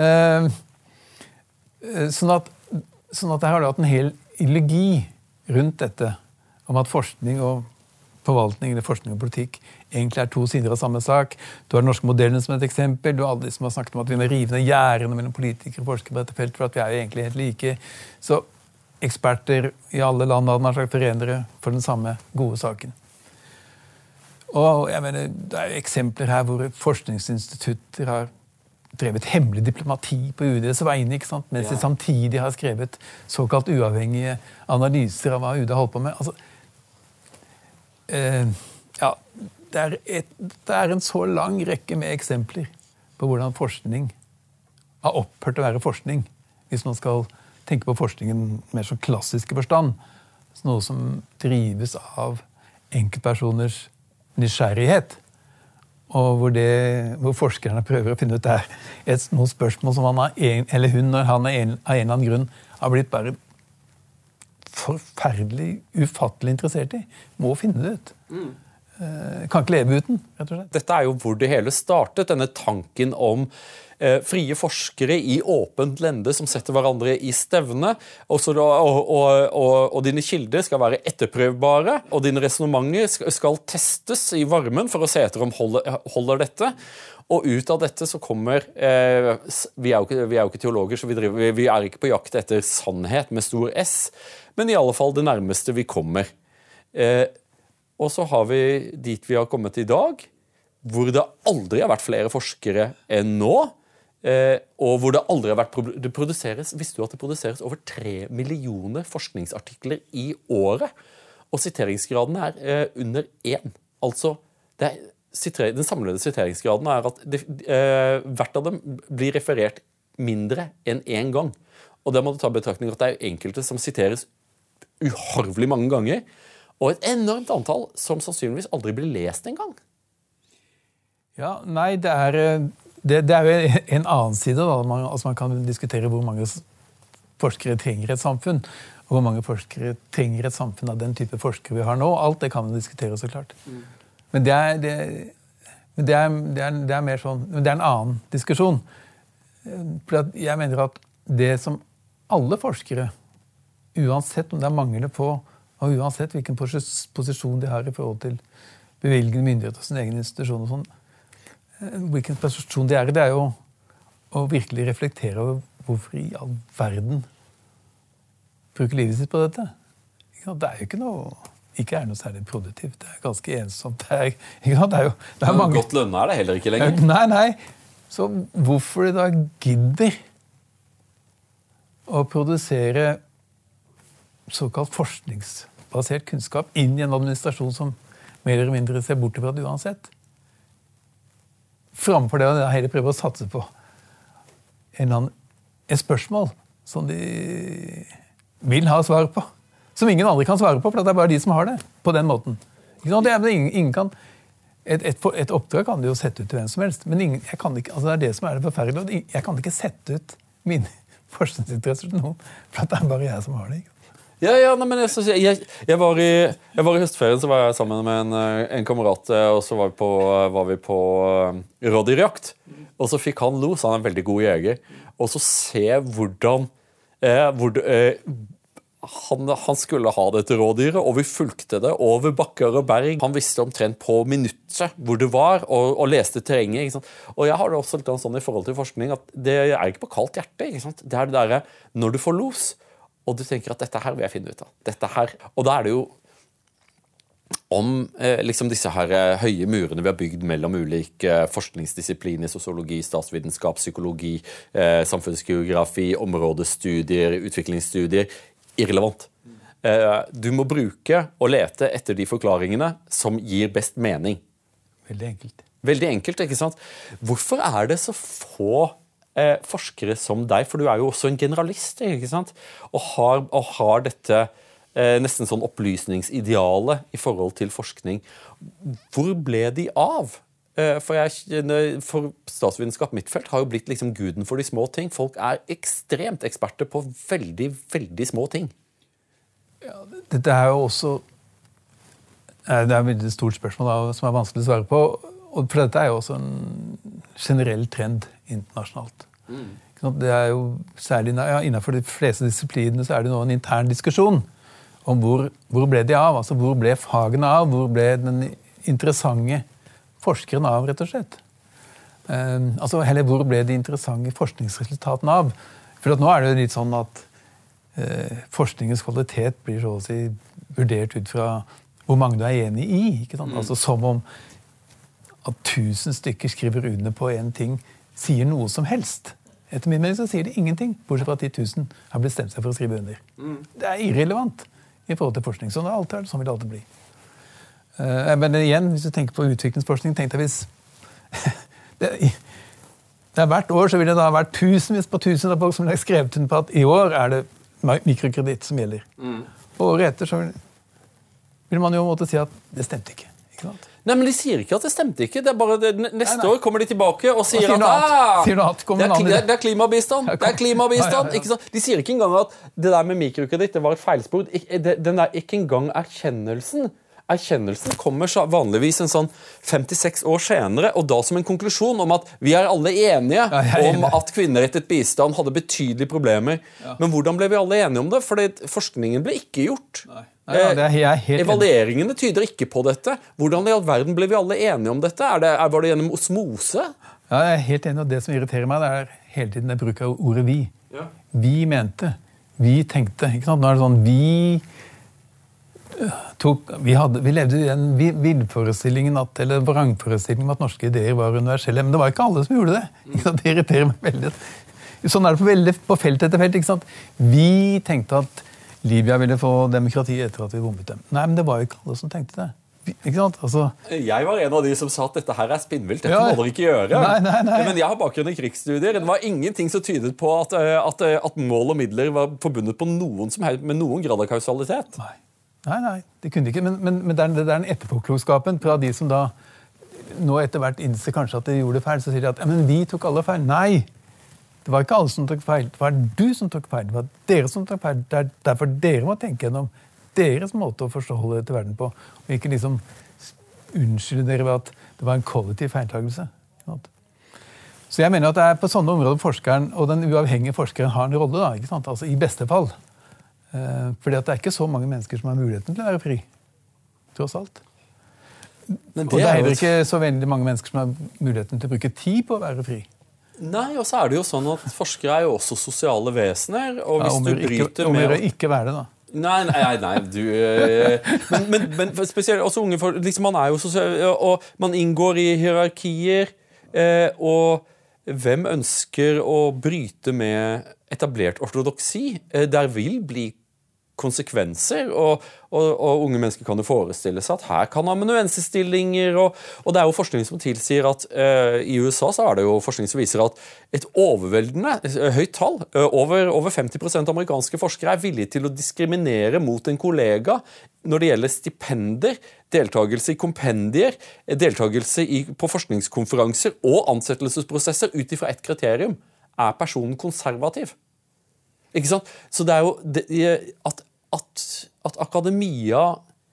S1: Uh, sånn at, sånn at der har hatt en hel ideologi rundt dette om at forskning og forvaltning eller forskning og politikk egentlig er to sider av samme sak. Du har den norske modellen som et eksempel. Du har alle de som har snakket om at vi må rive ned gjerdene mellom politikere og forskere på dette feltet, for at vi er jo egentlig helt like. Så eksperter i alle land hadde nær sagt forenere for den samme gode saken. Og jeg mener, Det er jo eksempler her hvor forskningsinstitutter har drevet hemmelig diplomati på UDs vegne, ikke sant? mens de samtidig har skrevet såkalt uavhengige analyser av hva UD holdt på med. Altså, ja, det er, et, det er, en så lang rekke med eksempler på hvordan forskning har opphørt å være forskning. Hvis man skal tenke på forskningen mer som klassiske forstand. Noe som drives av enkeltpersoners nysgjerrighet. og hvor, det, hvor, forskerne prøver å finne ut det er et, noen spørsmål som han en, eller hun når han en, av en eller annen grunn har blitt bare forferdelig, ufattelig interessert i. Må finne det ut. Mm. Kan ikke leve uten. rett og slett.
S2: Dette er jo hvor det hele startet, denne tanken om eh, frie forskere i åpent lende som setter hverandre i stevne. Og, og, og, og, dine kilder skal være etterprøvbare, og dine resonnementer skal testes i varmen for å se etter om holder, holder dette. Og ut av dette så kommer eh, vi, er ikke, vi, er jo ikke, teologer, så vi, driver, vi, er ikke på jakt etter sannhet med stor S, men i alle fall det nærmeste vi kommer. Eh, og så har vi dit vi har kommet i dag, hvor det aldri har vært flere forskere enn nå. Eh, og hvor det aldri har vært det produseres, Visste du at det produseres over tre millioner forskningsartikler i året? Og siteringsgraden er eh, under én. Altså, er, den samlede siteringsgraden er at det, eh, hvert av dem blir referert mindre enn én gang. Og der må du ta betraktning at det er enkelte som siteres uharvelig mange ganger. Og et enormt antall som sannsynligvis aldri blir lest engang.
S1: Ja, nei, det er eh, det, det, er jo en annen side. da, man, altså man kan diskutere hvor mange forskere trenger et samfunn. Og hvor mange forskere trenger et samfunn av den type forskere vi har nå. Alt det kan man diskutere, så klart. Men det er, det, det, er, det, er, det er, mer sånn, det er en annen diskusjon. For jeg mener at det som alle forskere, uansett om det er mangler på, og uansett hvilken posisjon de har i forhold til bevilgende myndigheter og sin egen institusjon, og sånn, hvilken posisjon de er i, det er jo å virkelig reflektere over hvorfor i all verden bruker livet sitt på dette. Det er jo ikke noe ikke er noe særlig produktivt. Det er ganske ensomt. Det er, det er jo det er
S2: mange... Godt lønna er det heller ikke lenger.
S1: Nei, nei. Så hvorfor de da gidder å produsere såkalt forskningsbasert kunnskap inn i en administrasjon som mer eller mindre ser bort fra det uansett, framfor det å heller prøve å satse på en annen, et spørsmål som de vil ha svar på. Som ingen andre kan svare på, for det er bare de som har det. på den måten. Det er, ingen, ingen kan, et, et, et, oppdrag kan du jo sette ut til hvem som helst, men ingen, ikke, altså det er det som er det forferdelige. Jeg kan ikke sette ut mine *laughs* forskningsinteresser til noen, for det er bare jeg som har det. ikke
S2: ja, ja, nei, men jeg, jeg, jeg, var i, jeg, var i, høstferien så var jeg sammen med en, eh, en kamerat, eh, og så var vi på, var vi på rådyrjakt. Og så fikk han los, han er en veldig god jeger, og så se hvordan eh, hvor, eh, han, han, skulle ha dette rådyret, og vi fulgte det over bakker og berg. Han visste omtrent på minuttet hvor det var, og, og leste terrenget. Og jeg har det også litt sånn i forhold til forskning at det er ikke på kaldt hjerte. Det er det derre når du får los og du tenker at dette her vil jeg finne ut av. Dette her. Og da er det jo om eh, liksom disse her eh, høye murene vi har bygd mellom ulike eh, forskningsdisipliner, sosiologi, statsvitenskap, psykologi, eh, samfunnsgeografi, områdestudier, utviklingsstudier, irrelevant. Eh, du må bruke og lete etter de forklaringene som gir best mening.
S1: Veldig enkelt.
S2: Veldig enkelt, ikke sant? Hvorfor er det så få eh, forskere som deg, for du er jo også en generalist, ikke sant? Og har, og har dette eh, nesten sånn opplysningsidealet i forhold til forskning. Hvor ble de av? Eh, for, jeg, for statsvitenskap, mitt felt, har jo blitt liksom guden for de små ting. Folk er ekstremt eksperter på veldig, veldig små ting.
S1: Ja, dette er jo også eh, det er et veldig stort spørsmål da, som er vanskelig å svare på. For dette er jo også en generell trend internasjonalt. Mm. Det er jo særlig ja, Innenfor de fleste disiplinene så er det nå en intern diskusjon om hvor, hvor ble de av? Altså Hvor ble fagene av? Hvor ble den interessante forskeren av, rett og slett? Um, altså, Heller hvor ble de interessante forskningsresultatene av? For nå er det jo litt sånn at uh, forskningens kvalitet blir så å si vurdert ut fra hvor mange du er enig i. ikke sant? Mm. Altså Som om at tusen stykker skriver under på en ting, sier noe som helst. Etter min mening så sier det ingenting, bortsett fra at de 1000 har bestemt seg for å skrive under. Mm. Det er irrelevant i forhold til forskning. Sånn, er alltid, sånn vil det alltid bli. Uh, men igjen, hvis du tenker på utviklingsforskning, tenk deg hvis *laughs* det, det er Hvert år så vil det da ha vært tusenvis på tusen av folk som har skrevet under på at i år er det mikrokreditt som gjelder. Mm. Og året etter så vil man jo måtte si at det stemte ikke. ikke sant?
S2: Nei, men De sier ikke at det stemte ikke. Det er bare det, Neste nei, nei. år kommer de tilbake og sier,
S1: sier
S2: at ah,
S1: sier det,
S2: er, det, er, klimabistand. Det er klimabistand. Ja, ja, ja. De sier ikke engang at det der med mikrokreditt det var et feilspor. Den er ikke engang erkjennelsen erkjennelsen kommer vanligvis en sånn 56 år senere, og da som en konklusjon om at vi er alle enige ja, er om at kvinnerettet bistand hadde betydelige problemer. Ja. Men hvordan ble vi alle enige om det? Fordi forskningen ble ikke gjort. Nei. Nei, ja, er, Evalueringene tyder ikke på dette. Hvordan i all verden ble vi alle enige om dette? Er det, er, var det gjennom osmose?
S1: Ja, jeg er helt enig, og Det som irriterer meg, det er hele tiden jeg bruker ordet 'vi'. Vi mente. Vi tenkte. Nå er det sånn vi tok, vi, hadde, vi, levde i den villforestillingen at, eller vrangforestillingen at norske ideer var universelle. Men det var ikke alle som gjorde det. *laughs* Det irriterer meg veldig. Sånn er det på, veldig, på felt etter felt. Vi tenkte at Libya ville få demokrati etter at vi bombet dem. Nei, men det var jo ikke alle som tenkte det. Ikke? Altså,
S2: jeg var en av de som sa at dette her er spinnvilt. Dette ja, må dere ikke gjøre.
S1: Nei, nei, nei.
S2: Men jeg har bakgrunn i krigsstudier. Det var ingenting som tydet på at, eh, at, eh, at mål og midler var forbundet på noen som med noen grad av kausalitet.
S1: Nei. Nei, nei, det kunne de ikke. Men, men, men det, er, det er den etterpåklokskapen fra de som da nå etter hvert innser kanskje at de gjorde feil. Så sier de at men vi tok alle feil. Nei! Det var ikke alle som tok feil. Det var du som tok feil. Det var dere som tok feil. Det er derfor dere må tenke gjennom deres måte å forstå dere til verden på. Og ikke liksom unnskylde dere ved at det var en kollektiv feiltagelse. Så jeg mener at det er på sånne områder forskeren og den uavhengige forskeren har en rolle. da, ikke sant? Altså I beste fall. Eh, fordi at det er ikke så mange mennesker som har muligheten til å være fri. Tross alt. Det og det er heller ikke så veldig mange mennesker som har muligheten til å bruke tid på å være fri.
S2: Nei, og så er det jo sånn at Forskere er jo også sosiale vesener. og hvis ja, du bryter
S1: ikke, med... Om ikke være det, da.
S2: Nei, nei, nei, du eh, Men, men, men spesielt også unge folk liksom, Man er jo sosial, og man inngår i hierarkier. Eh, og hvem ønsker å bryte med etablert ortodoksi? Der vil bli konsekvenser. Og, og, og, unge mennesker kan jo forestille seg at her kan amanuensestillinger og, og det er jo forskning som tilsier at uh, i USA så er det jo forskning som viser at et overveldende uh, høyt tall, uh, over, over 50% amerikanske forskere, er villige til å diskriminere mot en kollega når det gjelder stipender, deltakelse i kompendier, deltakelse i, på forskningskonferanser og ansettelsesprosesser ut ifra ett kriterium. Er personen konservativ? Ikke sant? Så det er jo det, at at, at akademia,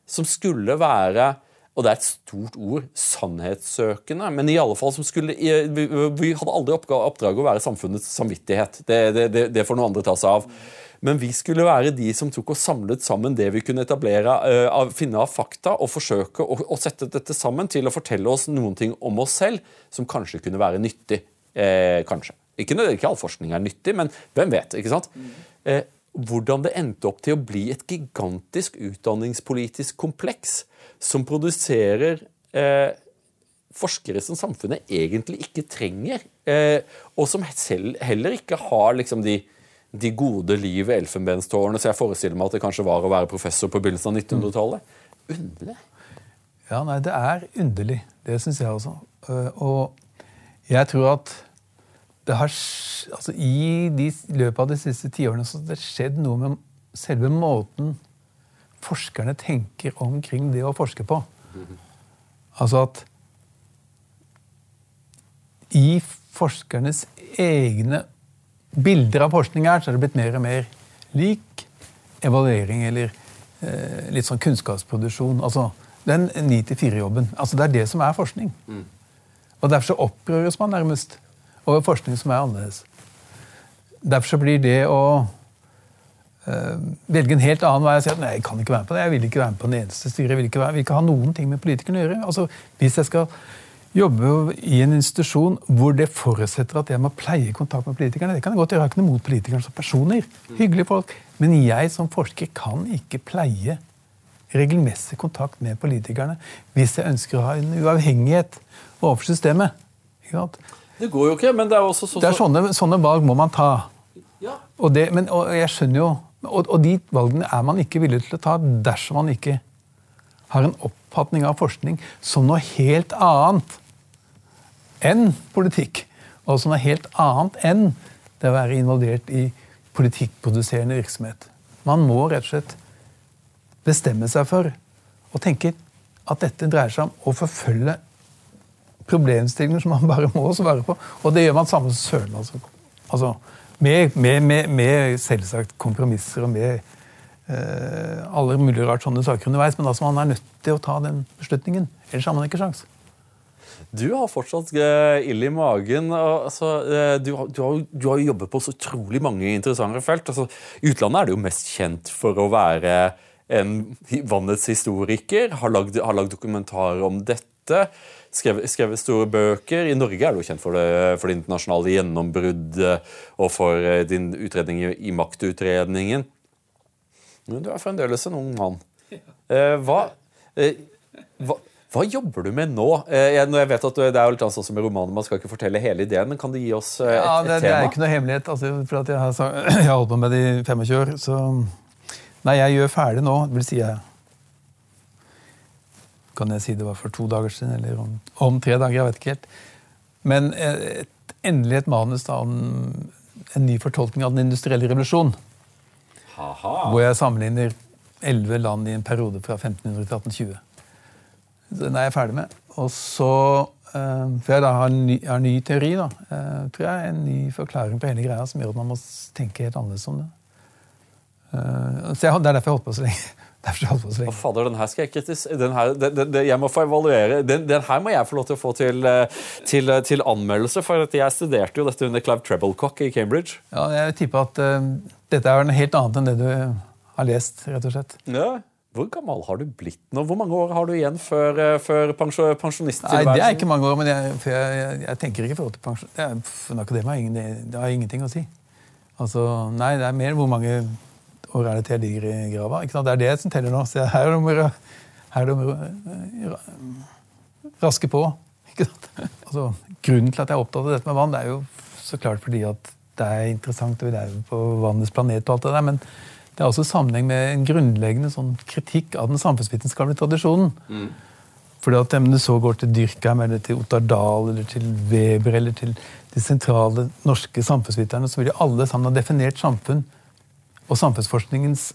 S2: som skulle være og det er et stort ord sannhetssøkende, men i alle fall som skulle Vi, vi hadde aldri oppdraget å være samfunnets samvittighet. Det, det, det, det får noen andre ta seg av. Men vi skulle være de som tok og samlet sammen det vi kunne etablere, uh, finne av fakta, og forsøke å, å, sette dette sammen til å fortelle oss noen ting om oss selv som kanskje kunne være nyttig. Eh, kanskje. Ikke, ikke all forskning er nyttig, men hvem vet? ikke sant? Mm. Eh, hvordan det endte opp til å bli et gigantisk utdanningspolitisk kompleks som produserer eh, forskere som samfunnet egentlig ikke trenger, eh, og som selv, heller ikke har liksom, de, de, gode liv i elfenbenstårnet. Så jeg forestiller meg at det kanskje var å være professor på begynnelsen av 1900-tallet. Underlig.
S1: Ja, nei, det er underlig. Det syns jeg også. Uh, og jeg tror at det har, altså I de, løpet av de siste tiårene har det skjedd noe med selve måten forskerne tenker omkring det å forske på. Altså at i forskernes egne bilder av forskning her, så er det blitt mer og mer lik evaluering eller eh, litt sånn kunnskapsproduksjon. Altså den 9-4-jobben. Altså Det er det som er forskning. Mm. Og derfor så opprøres man nærmest over forskning som er annerledes. Derfor så blir det å øh, velge en helt annen vei og si at nei, jeg kan ikke være med på det, jeg vil ikke være med på den eneste styret, jeg vil ikke, være, vil ikke ha noen ting med politikerne å gjøre. Altså, Hvis jeg skal jobbe i en institusjon hvor det forutsetter at jeg må pleie kontakt med politikerne Det kan jeg godt gjøre, jeg har ikke noe mot politikerne som personer. Hyggelige folk. Men jeg som forsker kan ikke pleie regelmessig kontakt med politikerne hvis jeg ønsker å ha en uavhengighet overfor systemet. Ikke sant?
S2: Det går jo ikke, men det er også så,
S1: Det er sånne, sånne valg må man ta. Ja. Og, det, men, og jeg skjønner jo og, og, de valgene er man ikke villig til å ta dersom man ikke har en oppfatning av forskning som noe helt annet enn politikk. Og som noe helt annet enn det å være involvert i politikkproduserende virksomhet. Man må rett og slett bestemme seg for å tenke at dette dreier seg om å forfølge problemstillinger som man bare må svare på. Og det gjør man samme søren. Altså. altså med, med, med, med, selvsagt kompromisser og med eh, alle mulige rart sånne saker underveis. Men altså man er nødt til å ta den beslutningen. Ellers har man ikke sjans.
S2: Du har fortsatt uh, ild i magen. Altså, uh, du, du, har, du, har, jobbet på så utrolig mange interessante felt. Altså, utlandet er det jo mest kjent for å være en vannets historiker. Har lagd, har lagd dokumentarer om dette skrevet, skrevet, store bøker. I Norge er du kjent for det, for det internasjonale gjennombruddet og for eh, din utredning i, i maktutredningen. Men du er fremdeles en ung mann. Eh, hva, eh, hva, hva, jobber du med nå? Eh, jeg, jeg vet at Det er jo litt sånn som i romanen, man skal ikke fortelle hele ideen, men kan du gi oss eh, et,
S1: ja, det,
S2: et tema?
S1: Det er ikke noe hemmelighet. Altså, for jeg har, *clears throat* jeg, har, holdt på med det i 25 år. så... Nei, jeg gjør ferdig nå. Det vil si jeg kan jeg si det var for to dager siden, eller om, om tre dager. jeg vet ikke helt. Men eh, et, endelig et manus da, om en ny fortolkning av den industrielle revolusjon.
S2: Aha.
S1: Hvor jeg sammenligner elleve land i en periode fra 1500 til 1820. Den er jeg ferdig med. Og så uh, For jeg da har en ny, har en ny teori, da. Uh, tror jeg En ny forklaring på hele greia som gjør at man må tenke helt annerledes om det. Så jeg, Det er derfor jeg holdt på så lenge.
S2: Å, fader, den her skal jeg kritisere. Den her, den, den, jeg må få evaluere. Den, den, her må jeg få lov til å få til, eh, til, eh, til anmeldelse. For jeg studerte jo dette under Clive Treblecock i Cambridge.
S1: Ja, Jeg tipper at uh, dette er noe helt annet enn det du har lest, rett og slett.
S2: Ja. Hvor gammel har du blitt nå? Hvor mange år har du igjen før, før pensjonisttilværelsen?
S1: Nei, Det er ikke mange år, men jeg, jeg, jeg, jeg tenker ikke i forhold til pensjon. Det, er, for akademia, det, det har ingenting å si. Altså, nei, det er mer hvor mange og jeg ligger i grava. Det er det som teller nå. Så her er det er å raske på. Altså, grunnen til at jeg er opptatt av dette med vann, det er jo så klart fordi at det er interessant, og vi er på vannets planet og alt det der, men det er også i sammenheng med en grunnleggende sånn kritikk av den samfunnsvitenskapelige tradisjonen. Mm. Fordi at emnet så går til Dyrkheim, eller til Ottar Dahl, eller til Weber eller til de sentrale norske samfunnsviterne, så vil de alle sammen ha definert samfunn og samfunnsforskningens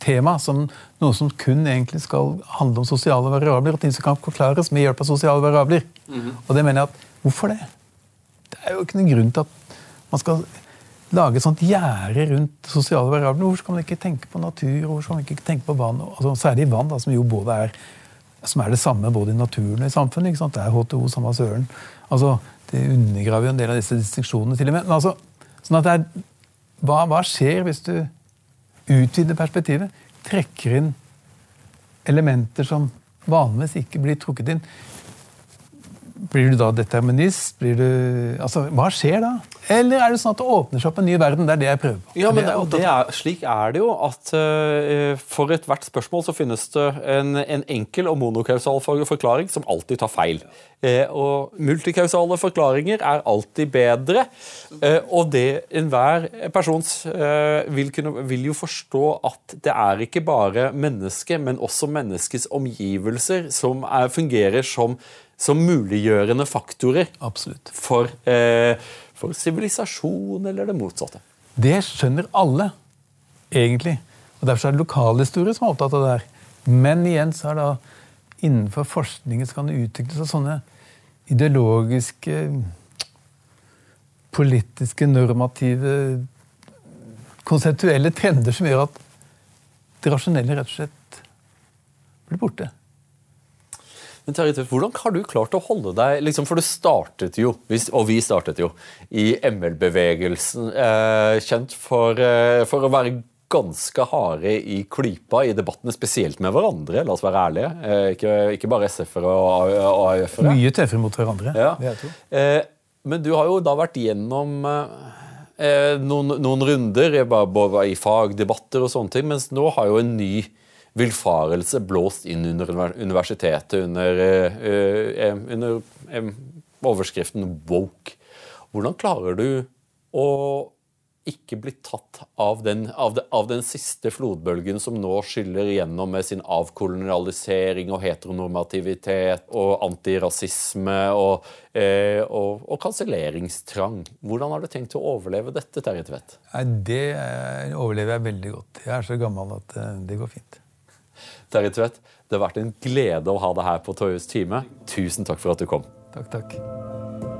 S1: tema som noe som kun egentlig skal handle om sosiale variabler, og ting som kan forklares med hjelp av sosiale variabler. Mm -hmm. Og det mener jeg at Hvorfor det? Det er jo ikke noen grunn til at man skal lage et sånt gjerde rundt sosiale variabler. Hvorfor skal man ikke tenke på natur, hvorfor skal man ikke tenke på vann? Altså, særlig vann, da, som jo både er som er det samme både i naturen og i samfunnet. ikke sant? Det er HTO, samme søren. Altså, Det undergraver jo en del av disse distinksjonene. til og med. Men altså, sånn at det er hva, hva skjer hvis du utvider perspektivet? Trekker inn elementer som vanligvis ikke blir trukket inn. Blir du da determinist? Blir du, altså, hva skjer da? Eller er det sånn at det åpner seg opp en ny verden? Det er det jeg prøver på.
S2: Ja, men det, det er, Slik er det jo at uh, for ethvert spørsmål så finnes det en, en enkel og monokausal forklaring som alltid tar feil. Uh, og multikausale forklaringer er alltid bedre. Uh, og det enhver person vil, kunne, vil jo forstå at det er ikke bare mennesket, men også menneskets omgivelser som er, fungerer som som muliggjørende faktorer
S1: Absolutt.
S2: for eh, for sivilisasjon, eller det motsatte?
S1: Det skjønner alle, egentlig. Og Derfor er det lokalhistorie som er opptatt av det her. Men igjen så er det innenfor forskningen så kan det utvikles av sånne ideologiske, politiske, normative, konseptuelle trender som gjør at det rasjonelle rett og slett blir borte.
S2: Men Terje hvordan har du klart å holde deg liksom, For du startet jo, og vi startet jo, i ML-bevegelsen. Eh, kjent for, eh, for, å være ganske harde i klypa i debattene, spesielt med hverandre. La oss være ærlige. Eh, ikke, ikke, bare SF-ere og AUF-ere.
S1: Mye tøffere mot hverandre.
S2: Ja. Men du har jo da vært gjennom noen, noen, runder både i fagdebatter og sånne ting, mens nå har jo en ny villfarelse blåst inn under universitetet under, uh, under um, overskriften 'woke'. Hvordan klarer du å ikke bli tatt av den, av, de, av den, siste flodbølgen som nå skyller igjennom med sin avkolonialisering og heteronormativitet og antirasisme og, eh, og, og kanselleringstrang. Hvordan har du tenkt å overleve dette, Terje Tvedt?
S1: Det overlever jeg veldig godt. Jeg er så gammel at det går fint.
S2: Terje Tvedt, Det har vært en glede å ha deg her på Torjus time. Tusen takk for at du kom.
S1: Takk, takk.